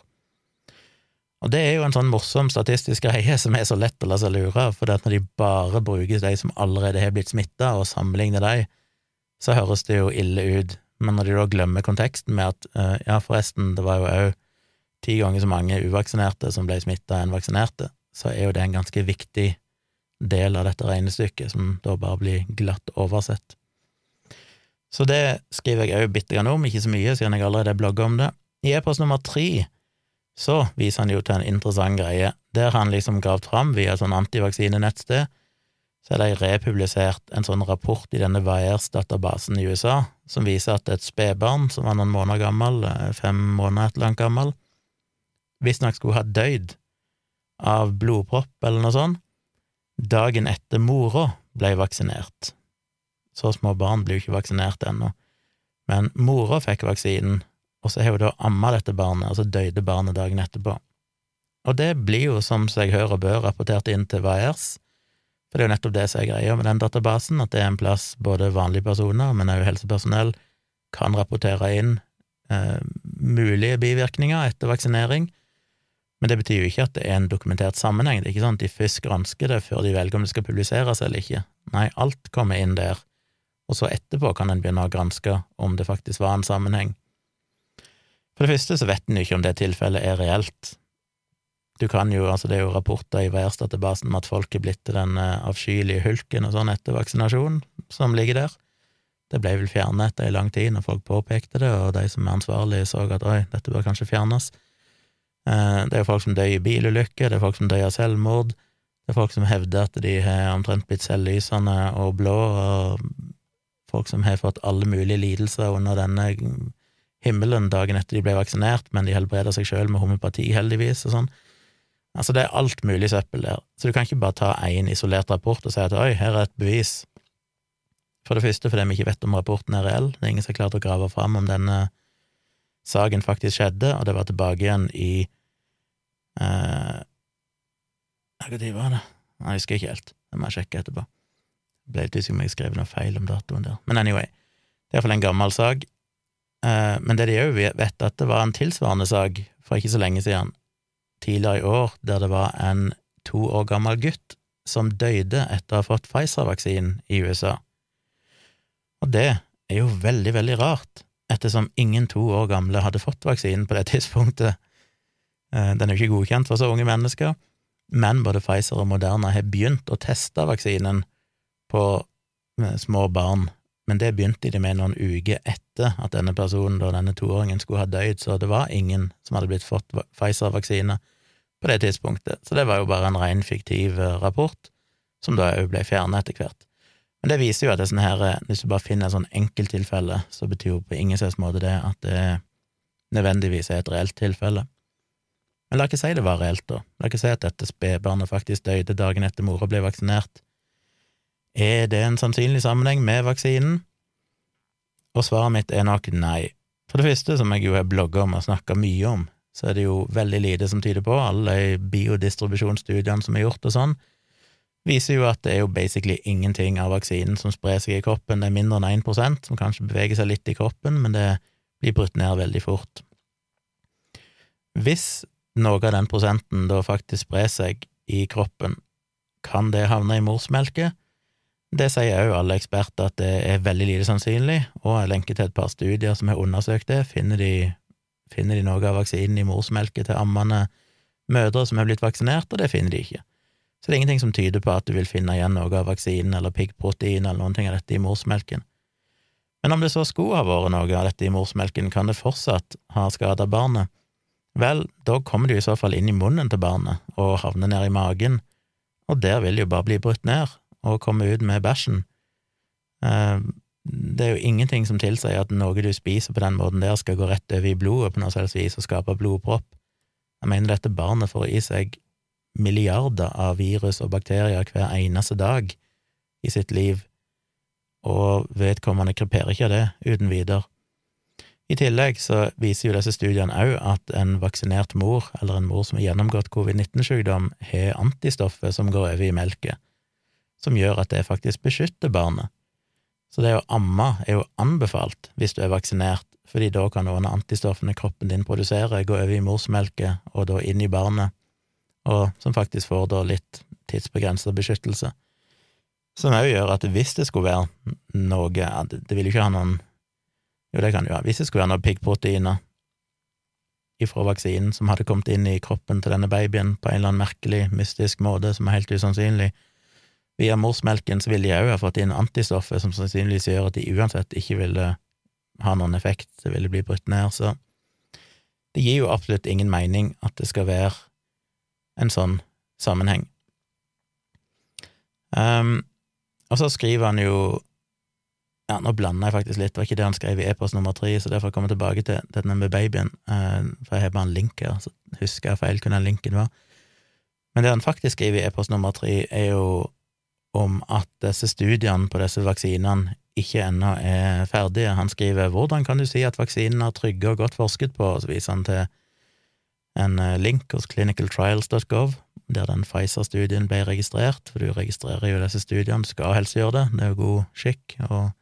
Speaker 1: Og det er jo en sånn morsom statistisk greie som er så lett å la seg lure av, for når de bare bruker de som allerede har blitt smitta, og sammenligner de, så høres det jo ille ut, men når de da glemmer konteksten med at uh, ja, forresten, det var jo òg ti ganger så mange uvaksinerte som ble smitta enn vaksinerte, så er jo det en ganske viktig del av dette regnestykket, som da bare blir glatt oversett. Så det skriver jeg òg bitte grann om, ikke så mye, siden jeg allerede blogger om det. I e-post nummer tre så viser han jo til en interessant greie. Der han liksom gravd fram via et sånn antivaksinenettsted, så er det republisert en sånn rapport i denne Wires-databasen i USA som viser at et spedbarn som var noen måneder gammel, eh, fem måneder et eller annet gammel, visstnok skulle ha dødd av blodpropp eller noe sånt dagen etter mora ble vaksinert. Så små barn blir jo ikke vaksinert ennå. Men mora fikk vaksinen, og så har hun da amma dette barnet, og så døde barnet dagen etterpå. Og det blir jo, som seg hør og bør, rapportert inn til VAERS, for det er jo nettopp det som er greia med den databasen, at det er en plass både vanlige personer, men også helsepersonell, kan rapportere inn eh, mulige bivirkninger etter vaksinering, men det betyr jo ikke at det er en dokumentert sammenheng. Det er ikke sånn at de først gransker det før de velger om det skal publiseres eller ikke. Nei, alt kommer inn der, og så etterpå kan en begynne å granske om det faktisk var en sammenheng. For det første så vet en jo ikke om det tilfellet er reelt. Du kan jo, altså Det er jo rapporter i VRS-databasen om at folk er blitt til den eh, avskyelige hulken og sånn etter vaksinasjon som ligger der. Det ble vel fjernet etter ei lang tid når folk påpekte det, og de som er ansvarlige så at oi, dette bør kanskje fjernes. Eh, det er folk som dør i bilulykker, det er folk som dør av selvmord, det er folk som hevder at de har omtrent blitt selvlysende og blå, og folk som har fått alle mulige lidelser under denne himmelen dagen etter de ble vaksinert, men de helbreder seg sjøl med homopati, heldigvis, og sånn. Altså, det er alt mulig søppel der, så du kan ikke bare ta én isolert rapport og si at oi, her er et bevis. For det første fordi vi ikke vet om rapporten er reell, det er ingen som har klart å grave fram om denne saken faktisk skjedde, og det var tilbake igjen i eh, Når var det? Jeg husker ikke helt, det må jeg sjekke etterpå. Ble litt usikker om jeg skrev noe feil om datoen der. Men anyway, det er iallfall en gammel sak. Eh, men det de òg vet, at det var en tilsvarende sak for ikke så lenge siden, tidligere i år, der det var en to år gammel gutt som døde etter å ha fått Pfizer-vaksinen i USA. Og det er jo veldig, veldig rart, ettersom ingen to år gamle hadde fått vaksinen på det tidspunktet. Eh, den er jo ikke godkjent for så unge mennesker, men både Pfizer og Moderna har begynt å teste vaksinen på eh, små barn, men det begynte de med noen uker etter at denne personen, da denne toåringen, skulle ha dødd, så det var ingen som hadde blitt fått Pfizer-vaksine på det tidspunktet, så det var jo bare en ren fiktiv eh, rapport, som da òg ble fjernet etter hvert. Men det viser jo at det er sånn her, eh, hvis du bare finner et sånn enkelttilfelle, så betyr jo på ingen slags måte det at det nødvendigvis er et reelt tilfelle. Men la ikke si det var reelt, da. La ikke si at dette spedbarnet faktisk døde dagen etter mora ble vaksinert. Er det en sannsynlig sammenheng med vaksinen? Og svaret mitt er nok nei. For det første, som jeg jo har blogga om og snakka mye om, så er det jo veldig lite som tyder på, alle biodistribusjonsstudiene som er gjort og sånn, viser jo at det er jo basically ingenting av vaksinen som sprer seg i kroppen. Det er mindre enn 1% som kanskje beveger seg litt i kroppen, men det blir brutt ned veldig fort. Hvis noe av den prosenten da faktisk sprer seg i kroppen, kan det havne i morsmelket? Det sier òg alle eksperter at det er veldig lite sannsynlig, og jeg lenker til et par studier som har undersøkt det. Finner de, finner de noe av vaksinen i morsmelket til ammende mødre som er blitt vaksinert, og det finner de ikke. Så det er ingenting som tyder på at du vil finne igjen noe av vaksinen eller piggprotein eller noen ting av dette i morsmelken. Men om det så skulle ha vært noe av dette i morsmelken, kan det fortsatt ha skada barnet? Vel, da kommer det jo i så fall inn i munnen til barnet og havner ned i magen, og der vil det jo bare bli brutt ned og komme ut med bæsjen. Eh, det er jo ingenting som tilsier at noe du spiser på den måten der, skal gå rett over i blodet på noe selvs vis og skape blodpropp. Jeg mener dette barnet får i seg milliarder av virus og bakterier hver eneste dag i sitt liv, og vedkommende kreperer ikke det uten videre. I tillegg så viser jo disse studiene òg at en vaksinert mor, eller en mor som har gjennomgått covid-19-sykdom, har antistoffer som går over i melket, som gjør at det faktisk beskytter barnet. Så det å amme er jo anbefalt hvis du er vaksinert, fordi da kan noen av antistoffene kroppen din produserer, gå over i morsmelket og da inn i barnet og som faktisk får da litt tidsbegrenset beskyttelse. Som òg gjør at hvis det skulle være noe Det vil jo ikke ha noen Jo, det kan jo ha. Hvis det skulle være noen piggproteiner ifra vaksinen som hadde kommet inn i kroppen til denne babyen på en eller annen merkelig, mystisk måte som er helt usannsynlig, via morsmelken så ville de òg ha fått inn antistoffer som sannsynligvis gjør at de uansett ikke ville ha noen effekt, det ville bli brutt ned, så det gir jo absolutt ingen mening at det skal være en sånn sammenheng. Um, og så skriver han jo ja, nå blander jeg faktisk litt, det var ikke det han skrev i e-post nummer tre, så derfor kommer jeg tilbake til denne med babyen, uh, for jeg har bare en link her, så husker jeg feil hvor den linken var. Men det han faktisk skriver i e-post nummer tre, er jo om at disse studiene på disse vaksinene ikke ennå er ferdige. Han skriver 'Hvordan kan du si at vaksinen er trygge og godt forsket på?' og så viser han til en eh, link hos clinicaltrials.gov, der den Pfizer-studien ble registrert, for du registrerer jo disse studiene, skal helst gjøre det, det er jo god skikk, og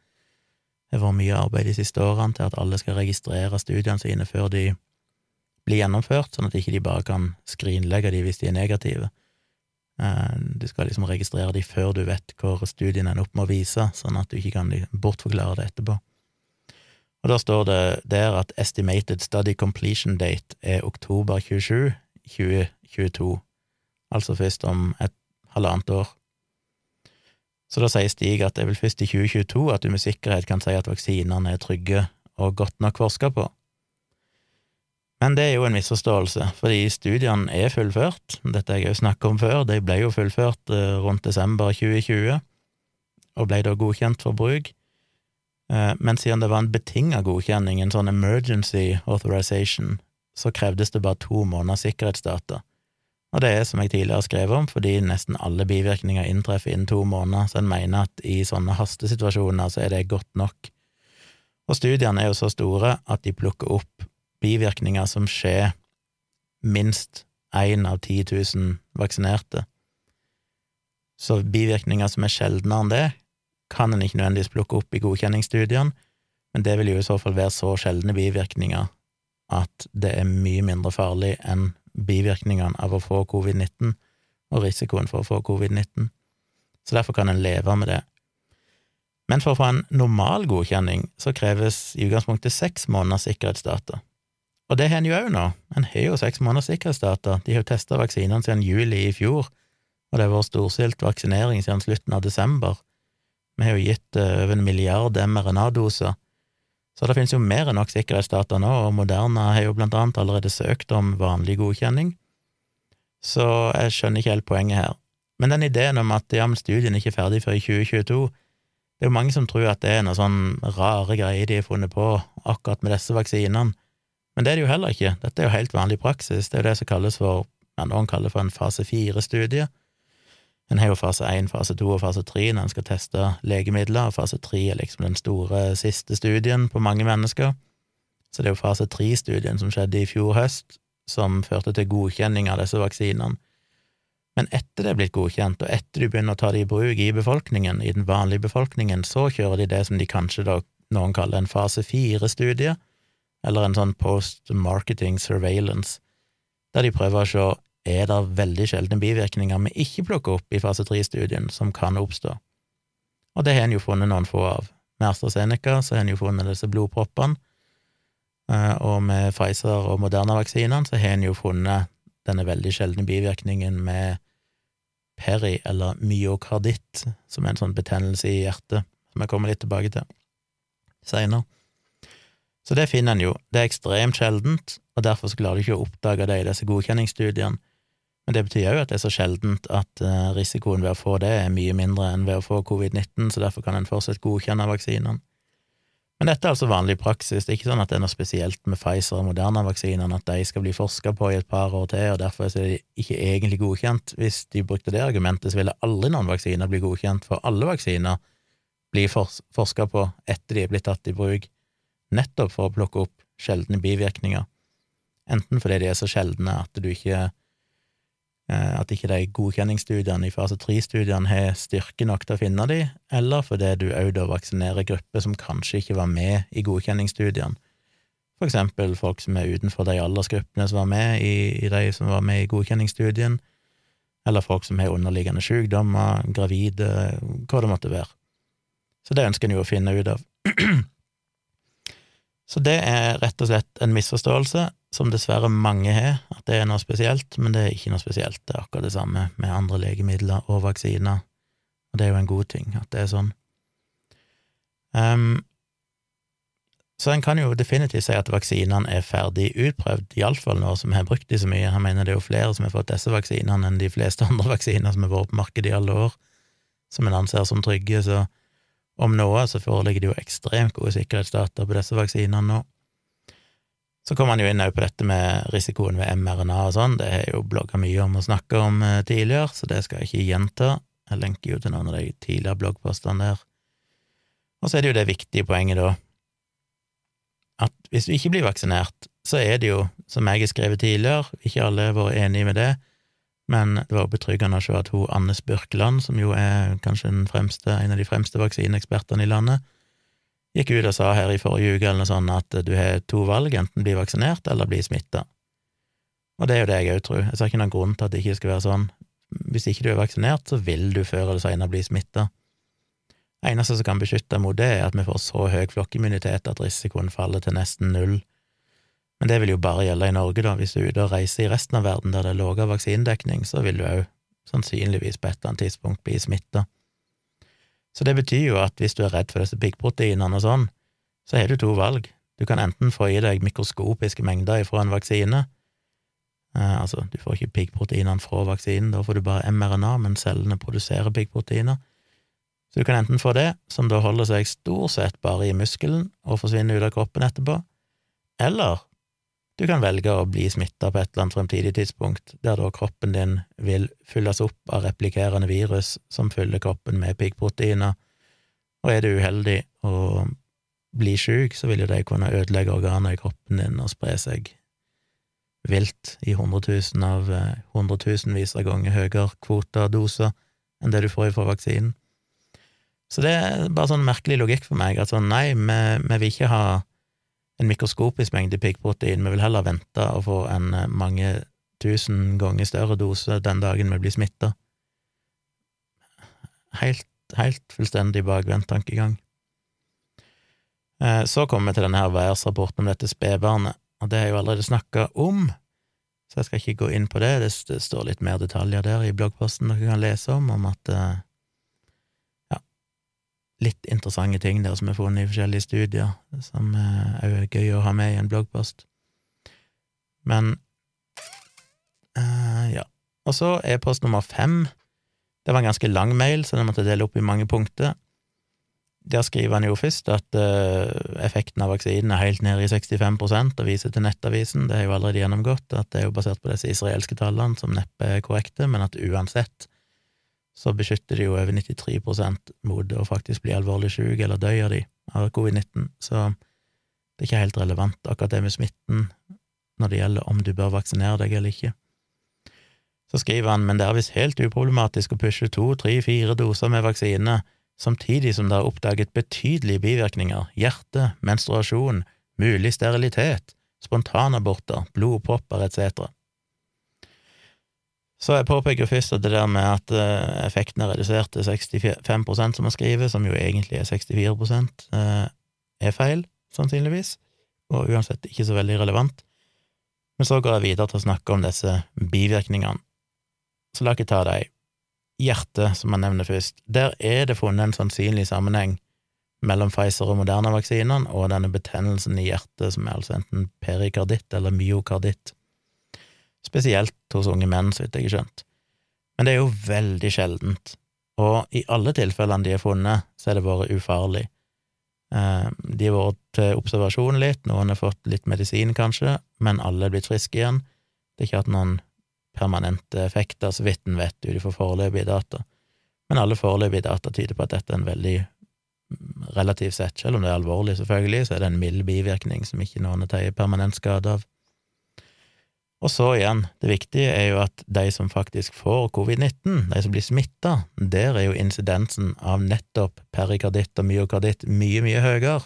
Speaker 1: det har vært mye arbeid de siste årene til at alle skal registrere studiene sine før de blir gjennomført, sånn at ikke de bare kan skrinlegge de hvis de er negative. Eh, du skal liksom registrere de før du vet hvor studien ender opp med å vise, sånn at du ikke kan bortforklare det etterpå. Og da står det der at estimated study completion date er oktober 27, 2022, altså først om et halvannet år. Så da sier Stig at det er vel først i 2022 at du med sikkerhet kan si at vaksinene er trygge og godt nok forska på. Men det er jo en misforståelse, fordi studiene er fullført, dette har jeg jo snakket om før, de ble jo fullført eh, rundt desember 2020, og ble da godkjent for bruk. Eh, men siden det var en betinga godkjenning, en sånn emergency authorization, så krevdes det bare to måneders sikkerhetsdata. Og det er, som jeg tidligere har skrevet om, fordi nesten alle bivirkninger inntreffer innen to måneder, så en mener at i sånne hastesituasjoner så er det godt nok. Og studiene er jo så store at de plukker opp bivirkninger som skjer minst én av 10 000 vaksinerte. Så bivirkninger som er sjeldnere enn det, kan en ikke nødvendigvis plukke opp i godkjenningsstudiene, men det vil jo i så fall være så sjeldne bivirkninger at det er mye mindre farlig enn bivirkningene av å få covid-19 og risikoen for å få covid-19, så derfor kan en leve med det. Men for å få en normal godkjenning så kreves i utgangspunktet seks måneders sikkerhetsdata. Og det har en jo òg nå, en har jo seks måneders sikkerhetsdata, de har jo testa vaksinene siden juli i fjor, og det har vært storstilt vaksinering siden slutten av desember. Vi har jo gitt eh, over en milliard mRNA-doser, så det finnes jo mer enn nok sikkerhetsdata nå, og Moderna har jo blant annet allerede søkt om vanlig godkjenning, så jeg skjønner ikke helt poenget her. Men den ideen om at ja, men studien er ikke ferdig før i 2022, det er jo mange som tror at det er noe sånn rare greier de har funnet på akkurat med disse vaksinene, men det er det jo heller ikke, dette er jo helt vanlig praksis, det er jo det som kalles for, ja, noen kaller for en fase fire-studie, en har jo fase én, fase to og fase tre når en skal teste legemidler, og fase tre er liksom den store siste studien på mange mennesker. Så det er jo fase tre-studien som skjedde i fjor høst, som førte til godkjenning av disse vaksinene. Men etter det er blitt godkjent, og etter de begynner å ta det i bruk i befolkningen, i den vanlige befolkningen, så kjører de det som de kanskje da noen kaller en fase fire-studie, eller en sånn post marketing surveillance, der de prøver å se er det veldig sjeldne bivirkninger vi ikke plukker opp i fase tre-studien, som kan oppstå. Og det har en jo funnet noen få av. Med AstraZeneca så har en jo funnet disse blodproppene, eh, og med Pfizer og Moderna-vaksinene så har en jo funnet denne veldig sjeldne bivirkningen med peri, eller myokarditt, som er en sånn betennelse i hjertet, som jeg kommer litt tilbake til seinere. Så det finner en jo, det er ekstremt sjeldent, og derfor klarer du ikke å oppdage det i disse godkjenningsstudiene. Men det betyr jo at det er så sjeldent at eh, risikoen ved å få det er mye mindre enn ved å få covid-19, så derfor kan en fortsatt godkjenne vaksinene. Men dette er altså vanlig praksis, det er ikke sånn at det er noe spesielt med Pfizer og Moderna-vaksinene, at de skal bli forska på i et par år til, og derfor er de ikke egentlig godkjent. Hvis de brukte det argumentet, så ville aldri noen vaksiner bli godkjent, for alle vaksiner blir forska på etter de er blitt tatt i bruk, nettopp for å plukke opp sjeldne bivirkninger, enten fordi de er så sjeldne at du ikke at ikke de godkjenningsstudiene i fase tre-studiene har styrke nok til å finne de, eller fordi du òg da vaksinerer grupper som kanskje ikke var med i godkjenningsstudiene. For eksempel folk som er utenfor de aldersgruppene som var med i, i de som var med i godkjenningsstudien, eller folk som har underliggende sykdommer, gravide, hva det måtte være. Så det ønsker en jo å finne ut av. Så det er rett og slett en misforståelse som dessverre mange har, at det er noe spesielt, men det er ikke noe spesielt. Det er akkurat det samme med andre legemidler og vaksiner, og det er jo en god ting at det er sånn. Um, så en kan jo definitivt si at vaksinene er ferdig utprøvd, iallfall nå som vi har brukt de så mye. Han mener det er jo flere som har fått disse vaksinene enn de fleste andre vaksiner som har vært på markedet i alle år, som en anser som trygge, så om noe så foreligger det jo ekstremt gode sikkerhetsdata på disse vaksinene nå. Så kommer han jo inn på dette med risikoen ved mRNA og sånn, det har jeg jo blogga mye om og snakka om eh, tidligere, så det skal jeg ikke gjenta. Jeg lenker jo til noen av de tidligere bloggpostene der. Og så er det jo det viktige poenget, da, at hvis du ikke blir vaksinert, så er det jo, som jeg har skrevet tidligere, ikke alle har vært enige med det, men det var betryggende å se at hun Anne Spurkeland, som jo er kanskje fremste, en av de fremste vaksineekspertene i landet, gikk ut og sa her i forrige uke eller noe sånt at du har to valg, enten bli vaksinert eller bli smitta. Og det er jo det jeg òg tror. Jeg ser ikke noen grunn til at det ikke skal være sånn. Hvis ikke du er vaksinert, så vil du før eller senere bli smitta. Eneste som kan beskytte mot det, er at vi får så høy flokkimmunitet at risikoen faller til nesten null. Men det vil jo bare gjelde i Norge, da. Hvis du er ute og reiser i resten av verden der det er lavere vaksinedekning, så vil du òg sannsynligvis på et eller annet tidspunkt bli smitta. Så det betyr jo at hvis du er redd for disse piggproteinene og sånn, så har du to valg. Du kan enten få i deg mikroskopiske mengder fra en vaksine, eh, altså du får ikke piggproteinene fra vaksinen, da får du bare mRNA, men cellene produserer piggproteiner. Så du kan enten få det, som da holder seg stort sett bare i muskelen og forsvinner ut av kroppen etterpå, eller du kan velge å bli smitta på et eller annet fremtidig tidspunkt, der da kroppen din vil fylles opp av replikerende virus som fyller kroppen med piggproteiner, og er du uheldig og blir sjuk, så vil jo de kunne ødelegge organer i kroppen din og spre seg vilt i hundretusen av eh, hundretusenvis av ganger høyere kvoter og doser enn det du får fra vaksinen. Så det er bare sånn merkelig logikk for meg, at sånn nei, vi, vi vil ikke ha en mikroskopisk mengde piggprotein, vi vil heller vente og få en eh, mange tusen ganger større dose den dagen vi blir smitta. Helt, helt fullstendig bakvendt tankegang. Eh, så kommer vi til denne her værsrapporten om dette spedbarnet, og det har jeg jo allerede snakka om, så jeg skal ikke gå inn på det, det, står litt mer detaljer der i bloggposten dere kan lese om, om at eh, litt interessante ting der som er funnet i forskjellige studier, som òg er gøy å ha med i en bloggpost. Men uh, ja. Og så e-post nummer fem. Det var en ganske lang mail, så den måtte dele opp i mange punkter. Der skriver han jo først at uh, effekten av vaksinen er helt nede i 65% og viser til Nettavisen, det har jo allerede gjennomgått, at det er jo basert på disse israelske tallene, som neppe er korrekte, men at uansett så beskytter de jo over 93% mot å faktisk bli alvorlig syk eller dø av de av covid-19, så det er ikke helt relevant akkurat det med smitten når det gjelder om du bør vaksinere deg eller ikke. Så skriver han, men det er visst helt uproblematisk å pushe to, tre, fire doser med vaksine samtidig som det er oppdaget betydelige bivirkninger, hjerte, menstruasjon, mulig sterilitet, spontanaborter, blodpropper etc. Så jeg påpeker først at det der med at uh, effekten er redusert til 65 som man skriver, som jo egentlig er 64 uh, eh, er feil, sannsynligvis, og uansett ikke så veldig relevant. Men så går jeg videre til å snakke om disse bivirkningene. Så la ikke ta dem. Hjertet, som jeg nevner først, der er det funnet en sannsynlig sammenheng mellom Pfizer og Moderna-vaksinene og denne betennelsen i hjertet, som er altså enten perikarditt eller myokarditt spesielt hos unge menn, så vidt jeg har skjønt. Men det er jo veldig sjeldent, og i alle tilfellene de har funnet, så har det vært ufarlig. Eh, de har vært til observasjon litt, noen har fått litt medisin, kanskje, men alle er blitt friske igjen. Det er ikke hatt noen permanente effekter, så vidt en vet, ut ifra foreløpige data. Men alle foreløpige data tyder på at dette er en veldig relativt sett, selv om det er alvorlig, selvfølgelig, så er det en mild bivirkning som ikke noen har tatt permanent skade av. Og så igjen, det viktige er jo at de som faktisk får covid-19, de som blir smitta, der er jo incidensen av nettopp perikarditt og myokarditt mye, mye høyere.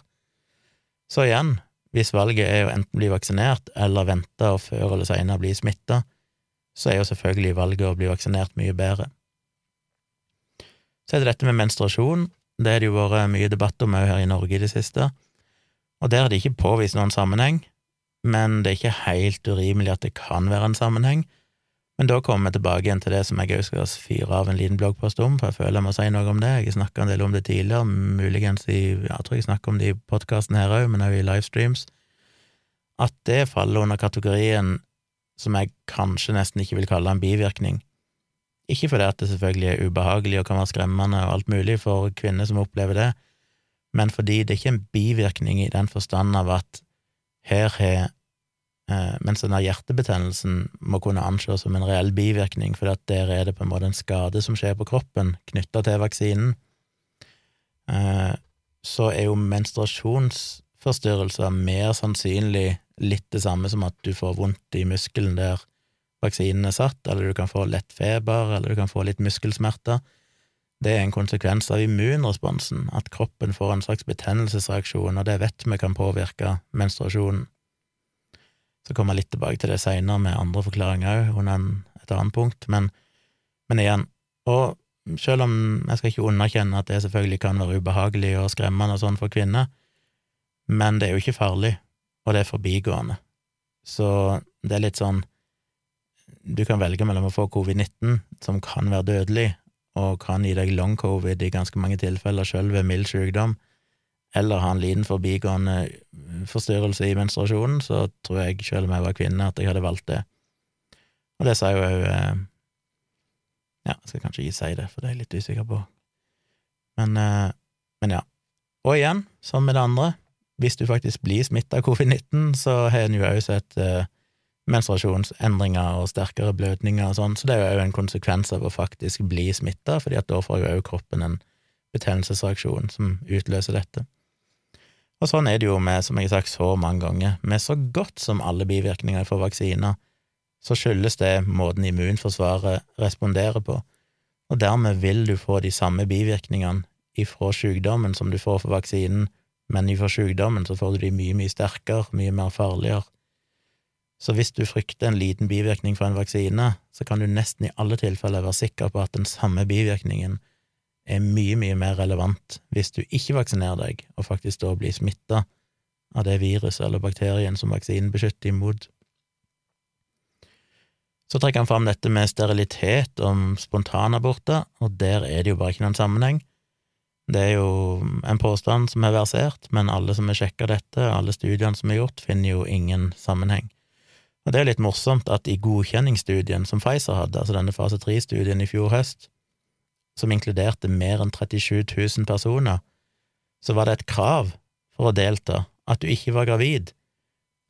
Speaker 1: Så igjen, hvis valget er å enten bli vaksinert eller vente og før eller senere bli smitta, så er jo selvfølgelig valget å bli vaksinert mye bedre. Så er det dette med menstruasjon. Det har det jo vært mye debatt om òg her i Norge i det siste, og der er det ikke påvist noen sammenheng, men det er ikke helt urimelig at det kan være en sammenheng. Men da kommer vi tilbake igjen til det som jeg òg skal fyre av en liten bloggpost om, for jeg føler jeg må si noe om det. Jeg har snakka en del om det tidligere, muligens i Jeg tror jeg snakker om det i podkasten her òg, men òg i livestreams. At det faller under kategorien som jeg kanskje nesten ikke vil kalle en bivirkning. Ikke fordi at det selvfølgelig er ubehagelig og kan være skremmende og alt mulig for kvinner som opplever det, men fordi det er ikke en bivirkning i den forstand av at her har Eh, mens denne hjertebetennelsen må kunne anses som en reell bivirkning, for der er det på en måte en skade som skjer på kroppen knytta til vaksinen. Eh, så er jo menstruasjonsforstyrrelser mer sannsynlig litt det samme som at du får vondt i muskelen der vaksinen er satt, eller du kan få lett feber, eller du kan få litt muskelsmerter. Det er en konsekvens av immunresponsen, at kroppen får en slags betennelsesreaksjon, og det vet vi kan påvirke menstruasjonen. Så kommer jeg litt tilbake til det seinere med andre forklaringer òg, under et annet punkt, men, men igjen, og selv om jeg skal ikke underkjenne at det selvfølgelig kan være ubehagelig og skremmende og sånn for kvinner, men det er jo ikke farlig, og det er forbigående. Så det er litt sånn Du kan velge mellom å få covid-19, som kan være dødelig, og kan gi deg long covid i ganske mange tilfeller, sjøl ved mild sykdom, eller ha en liten forbigående forstyrrelse i menstruasjonen, så tror jeg, selv om jeg var kvinne, at jeg hadde valgt det. Og det sa jo òg eh, Ja, jeg skal kanskje ikke si det, for det er jeg litt usikker på. Men, eh, men ja. Og igjen, som med det andre, hvis du faktisk blir smitta av covid-19, så har en jo òg sett eh, menstruasjonsendringer og sterkere blødninger og sånn, så det er jo en konsekvens av å faktisk bli smitta, fordi at da får jo òg kroppen en betennelsesreaksjon som utløser dette. Og sånn er det jo med, som jeg har sagt så mange ganger, med så godt som alle bivirkninger for vaksiner, så skyldes det måten immunforsvaret responderer på, og dermed vil du få de samme bivirkningene ifra sykdommen som du får for vaksinen, men ifra sykdommen så får du de mye, mye sterkere, mye mer farligere. Så hvis du frykter en liten bivirkning fra en vaksine, så kan du nesten i alle tilfeller være sikker på at den samme bivirkningen er mye, mye mer relevant hvis du ikke vaksinerer deg, og faktisk da blir smitta av det viruset eller bakterien som vaksinen beskytter imot. Så trekker han fram dette med sterilitet om spontanaborter, og der er det jo bare ikke noen sammenheng. Det er jo en påstand som er versert, men alle som har sjekka dette, alle studiene som er gjort, finner jo ingen sammenheng. Og det er litt morsomt at i godkjenningsstudien som Pfizer hadde, altså denne fase tre-studien i fjor høst, som inkluderte mer enn 37 000 personer, så var det et krav for å delta at du ikke var gravid,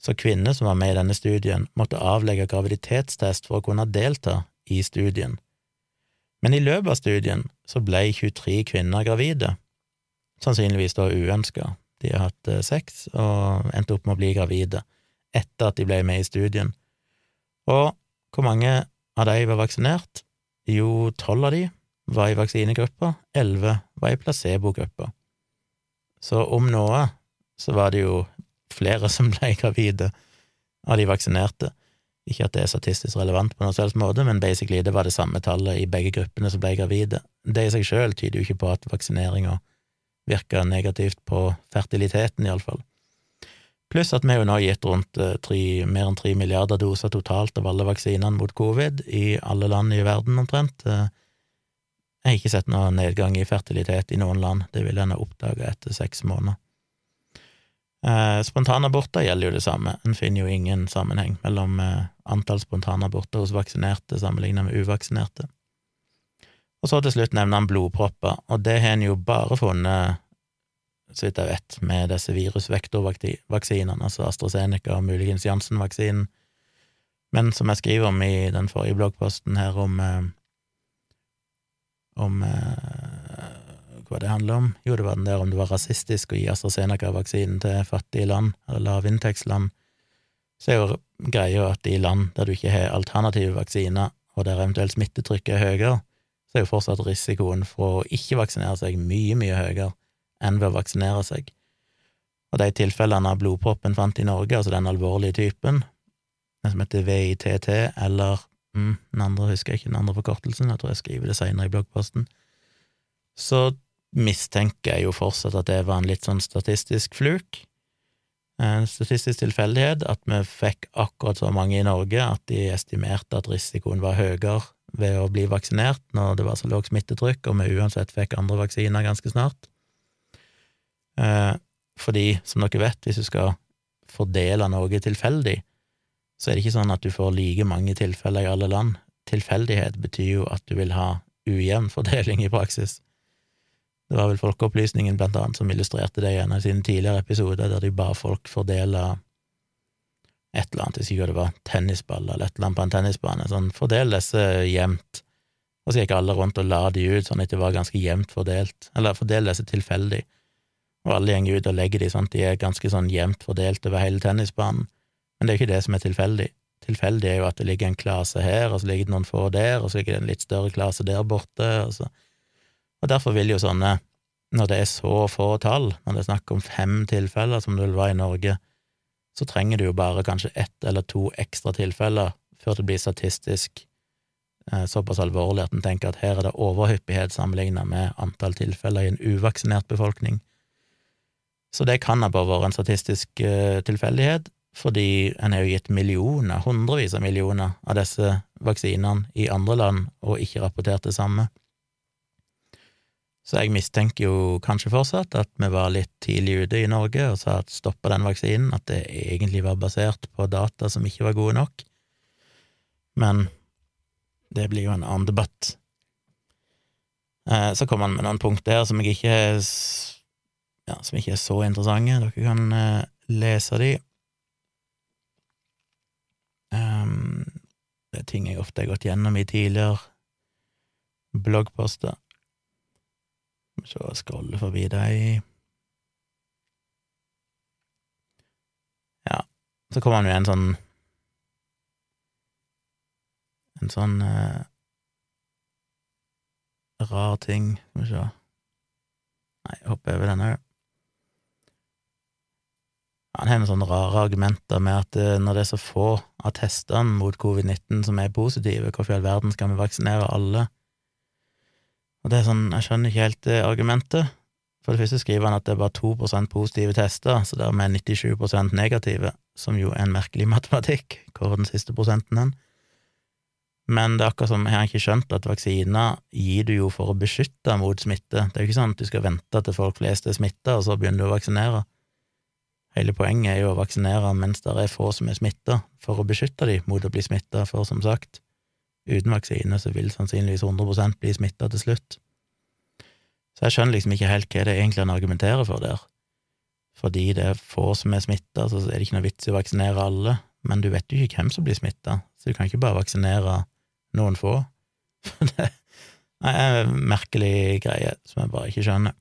Speaker 1: så kvinner som var med i denne studien, måtte avlegge graviditetstest for å kunne delta i studien. Men i løpet av studien så ble 23 kvinner gravide, sannsynligvis da uønska. De har hatt eh, sex og endte opp med å bli gravide etter at de ble med i studien. Og hvor mange av de var vaksinert? Jo, tolv av de var i vaksinegruppa, elleve var i placebogruppa. Så om noe så var det jo flere som ble gravide av de vaksinerte. Ikke at det er statistisk relevant på noen selvs måte, men basically det var det samme tallet i begge gruppene som ble gravide. Det i seg sjøl tyder jo ikke på at vaksineringa virka negativt på fertiliteten, iallfall. Pluss at vi jo nå har gitt rundt 3, eh, mer enn tre milliarder doser totalt av alle vaksinene mot covid i alle land i verden, omtrent. Jeg har ikke sett noen nedgang i fertilitet i noen land, det vil en ha oppdaga etter seks måneder. Eh, spontanaborter gjelder jo det samme, en finner jo ingen sammenheng mellom eh, antall spontanaborter hos vaksinerte sammenlignet med uvaksinerte. Og så til slutt nevner han blodpropper, og det har en jo bare funnet, så vidt jeg vet, med disse virusvektorvaksinene, altså AstraZeneca og muligens Janssen-vaksinen. Men som jeg skriver om i den forrige bloggposten her om eh, om eh, hva det handler om. Jo, det var den der om det var rasistisk å gi AstraZeneca-vaksinen til fattige land, eller lavinntektsland. Så er jo greia at i land der du ikke har alternative vaksiner, og der eventuelt smittetrykket er høyere, så er jo fortsatt risikoen for å ikke vaksinere seg mye, mye høyere enn ved å vaksinere seg. Og de tilfellene av blodproppen fant i Norge, altså den alvorlige typen, den som heter VITT, eller mm, den andre husker jeg ikke den andre forkortelsen, jeg tror jeg skriver det seinere i bloggposten, så mistenker jeg jo fortsatt at det var en litt sånn statistisk fluk, en statistisk tilfeldighet, at vi fikk akkurat så mange i Norge at de estimerte at risikoen var høyere ved å bli vaksinert når det var så lavt smittetrykk, og vi uansett fikk andre vaksiner ganske snart. Eh, fordi, som dere vet, hvis du skal fordele noe tilfeldig, så er det ikke sånn at du får like mange tilfeller i alle land. Tilfeldighet betyr jo at du vil ha ujevn fordeling i praksis. Det var vel Folkeopplysningen blant annet som illustrerte det i en av sine tidligere episoder, der de ba folk fordele et eller annet, hvis ikke det var tennisball eller et eller annet på en tennisbane, sånn fordel disse jevnt, og så gikk alle rundt og la de ut sånn at det var ganske jevnt fordelt, eller fordel disse tilfeldig, og alle gjenger ut og legger de sånn at de er ganske sånn jevnt fordelt over hele tennisbanen, men det er ikke det som er tilfeldig. Tilfeldig er jo at det ligger en klase her, og så ligger det noen få der, og så ligger det en litt større klase der borte, og så Og derfor vil jo sånne, når det er så få tall, når det er snakk om fem tilfeller, som det vil være i Norge, så trenger du jo bare kanskje ett eller to ekstra tilfeller før det blir statistisk eh, såpass alvorlig at en tenker at her er det overhyppighet sammenlignet med antall tilfeller i en uvaksinert befolkning. Så det kan ha bare vært en statistisk uh, tilfeldighet, fordi en har jo gitt millioner, hundrevis av millioner av disse vaksinene i andre land og ikke rapportert det samme. Så jeg mistenker jo kanskje fortsatt at vi var litt tidlig ute i Norge og sa at stoppa den vaksinen, at det egentlig var basert på data som ikke var gode nok. Men det blir jo en annen debatt. Eh, så kommer han med noen punkter som ikke ja, som ikke er så interessante. Dere kan eh, lese de. Det er ting jeg ofte har gått gjennom i tidligere bloggposter. Så scrolle forbi deg. Ja, så kommer han jo en sånn En sånn eh, rar ting Skal vi se Nei, jeg hopper over den òg. Han har noen sånne rare argumenter med at eh, når det er så få av testene mot covid-19 som er positive, hvorfor i all verden skal vi vaksinere alle? Og det er sånn, jeg skjønner ikke helt det argumentet. For det første skriver han at det er bare 2% positive tester, så dermed er 97% negative, som jo er en merkelig matematikk. Hvor er den siste prosenten hen? Men det er akkurat som jeg har ikke skjønt at vaksiner gir du jo for å beskytte mot smitte. Det er jo ikke sånn at du skal vente til folk flest er smitta, og så begynner du å vaksinere. Hele poenget er jo å vaksinere mens det er få som er smitta, for å beskytte dem mot å bli smitta, for som sagt, uten vaksine så vil sannsynligvis 100 bli smitta til slutt. Så jeg skjønner liksom ikke helt hva det er egentlig han argumenterer for der. Fordi det er få som er smitta, så er det ikke noe vits i å vaksinere alle, men du vet jo ikke hvem som blir smitta, så du kan ikke bare vaksinere noen få. For det er en merkelig greie som jeg bare ikke skjønner.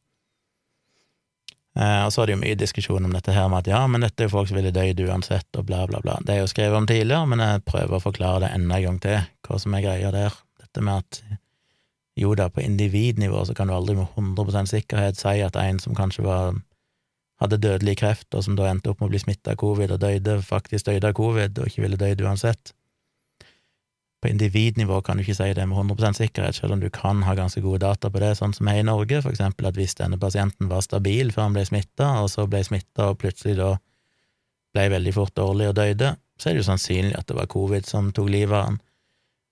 Speaker 1: Eh, og så er det jo mye diskusjon om dette her med at ja, men dette er jo folk som ville dødd uansett, og bla, bla, bla. Det er jo skrevet om tidligere, men jeg prøver å forklare det enda en gang til, hva som er greia der. Dette med at jo da, på individnivå så kan du aldri med 100% sikkerhet si at en som kanskje var hadde dødelig kreft, og som da endte opp med å bli smitta av covid og døde, faktisk døde av covid og ikke ville dødd uansett. Individnivå kan du ikke si det med 100 sikkerhet, selv om du kan ha ganske gode data på det, sånn som her i Norge, for eksempel at hvis denne pasienten var stabil før han ble smitta, og så ble smitta og plutselig da ble veldig fort dårlig og døde, så er det jo sannsynlig at det var covid som tok livet av han.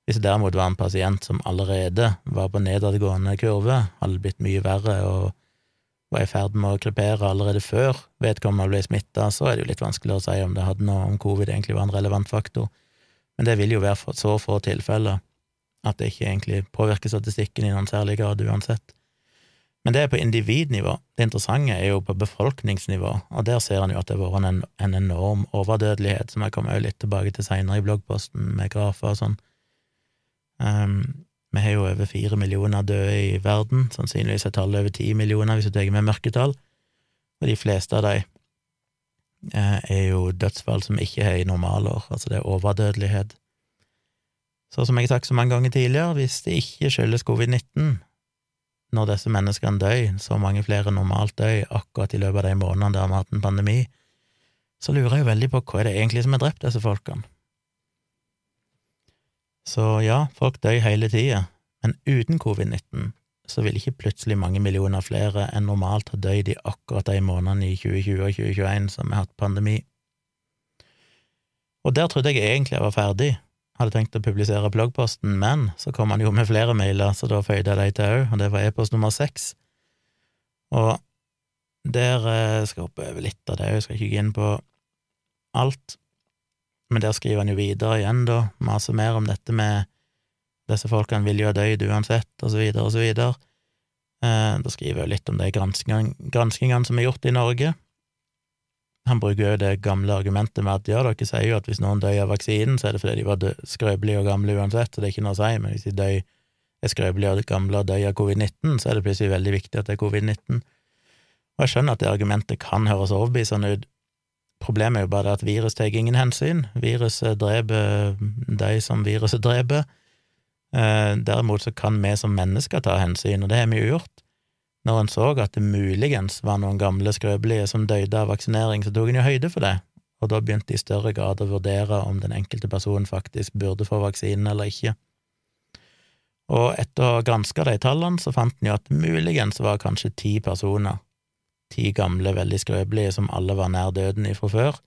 Speaker 1: Hvis det derimot var en pasient som allerede var på nedadgående kurve, hadde blitt mye verre og var i ferd med å krepere allerede før vedkommende ble smitta, så er det jo litt vanskelig å si om det hadde noe om covid egentlig var en relevant faktor. Men det vil jo være så få tilfeller at det ikke egentlig påvirker statistikken i noen særlig grad uansett. Men det er på individnivå. Det interessante er jo på befolkningsnivå, og der ser en jo at det har vært en, en, enorm overdødelighet, som jeg kommer litt tilbake til seinere i bloggposten, med grafer og sånn. Um, vi har jo over fire millioner døde i verden, sannsynligvis er tallet over ti millioner hvis du tar med mørketall, og de fleste av de Eh, er jo dødsfall som ikke er i normalår, altså det er overdødelighet. Så som jeg har sagt så mange ganger tidligere, hvis det ikke skyldes covid-19, når disse menneskene dør, så mange flere normalt dør akkurat i løpet av de månedene der vi har hatt en pandemi, så lurer jeg jo veldig på hva er det egentlig som har drept disse folkene. Så ja, folk dør hele tida, men uten covid-19 så vil ikke plutselig mange millioner flere enn normalt ha dødd i akkurat de månedene i 2020 og 2021 som vi har hatt pandemi. Og der trodde jeg egentlig jeg var ferdig, hadde tenkt å publisere bloggposten, men så kom han jo med flere mailer, så da føyde jeg de til òg, og det var e-post nummer seks. Og der eh, skal jeg hoppe over litt av det, jeg skal ikke gå inn på alt, men der skriver han jo videre igjen, da, maser mer om dette med disse folkene vil jo ha dødd uansett, og så videre og så videre. Eh, da skriver jeg litt om de granskingene som er gjort i Norge. Han bruker jo det gamle argumentet med at ja, dere sier jo at hvis noen dør av vaksinen, så er det fordi de var skrøpelige og gamle uansett, så det er ikke noe å si, men hvis de dør, er skrøpelige og gamle og dør av covid-19, så er det plutselig veldig viktig at det er covid-19. Og jeg skjønner at det argumentet kan høres overbevisende ut, Problemet er jo bare at virus tar ingen hensyn. Viruset dreper de som viruset dreper. Eh, derimot så kan vi som mennesker ta hensyn, og det har vi jo gjort. Når en så at det muligens var noen gamle skrøpelige som døde av vaksinering, så tok en jo høyde for det, og da begynte de i større grad å vurdere om den enkelte personen faktisk burde få vaksinen eller ikke. Og etter å ha granska de tallene, så fant en jo at muligens var kanskje ti personer ti gamle, veldig skrøpelige som alle var nær døden ifra før,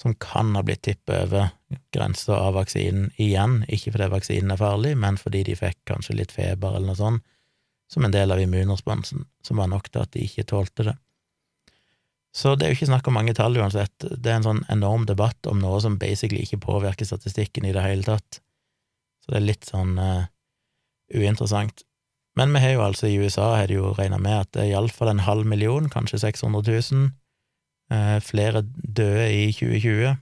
Speaker 1: som kan ha blitt tippet over grensa av vaksinen igjen, ikke fordi vaksinen er farlig, men fordi de fikk kanskje litt feber eller noe sånt, som en del av immunresponsen, som var nok til at de ikke tålte det. Så det er jo ikke snakk om mange tall uansett, det er en sånn enorm debatt om noe som basically ikke påvirker statistikken i det hele tatt, så det er litt sånn uh, uinteressant. Men vi har jo altså i USA har de jo regna med at det er iallfall en halv million, kanskje 600 000, eh, flere døde i 2020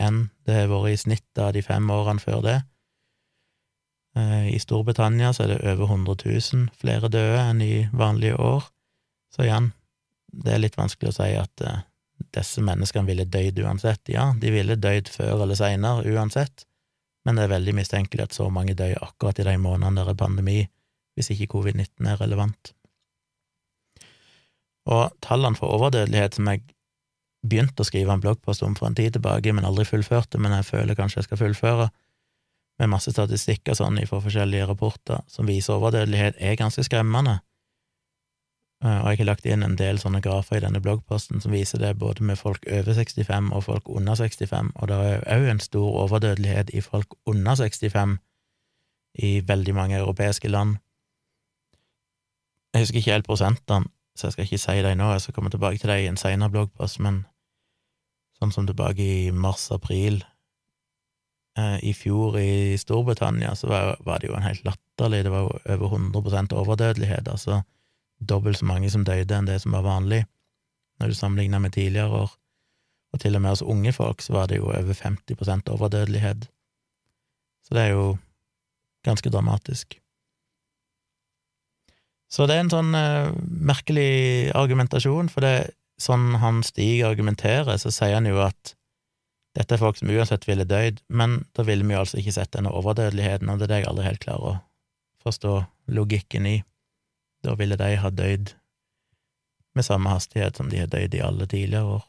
Speaker 1: enn det har vært i snitt av de fem årene før det. Eh, I Storbritannia så er det over 100 000 flere døde enn i vanlige år. Så igjen, det er litt vanskelig å si at eh, disse menneskene ville dødd uansett. Ja, de ville dødd før eller seinere uansett, men det er veldig mistenkelig at så mange dør akkurat i de månedene der er pandemi hvis ikke covid-19 er relevant. Og tallene for overdødelighet som jeg begynte å skrive en bloggpost om for en tid tilbake, men aldri fullførte, men jeg føler kanskje jeg skal fullføre, med masse statistikker sånn fra forskjellige rapporter som viser overdødelighet, er ganske skremmende. Eh, og jeg har lagt inn en del sånne grafer i denne bloggposten som viser det både med folk over 65 og folk under 65, og det er òg en stor overdødelighet i folk under 65 i veldig mange europeiske land. Jeg husker ikke helt prosentene, så jeg skal ikke si dem nå, jeg skal komme tilbake til dem i en senere bloggpost, men sånn som tilbake i mars-april eh, i fjor i Storbritannia, så var, var, det jo en helt latterlig Det var jo over 100% overdødelighet, altså dobbelt så mange som døde enn det som var vanlig, når du sammenligner med tidligere år. Og til og med hos unge folk så var det jo over 50% overdødelighet. Så det er jo ganske dramatisk. Så det er en sånn uh, merkelig argumentasjon, for det er sånn han Stig argumenterer, så sier han jo at dette er folk som uansett ville dødd, men da ville vi jo altså ikke sett denne overdødeligheten, og det er det jeg aldri helt klarer å forstå logikken i. Da ville de ha dødd med samme hastighet som de har dødd i alle tidligere år.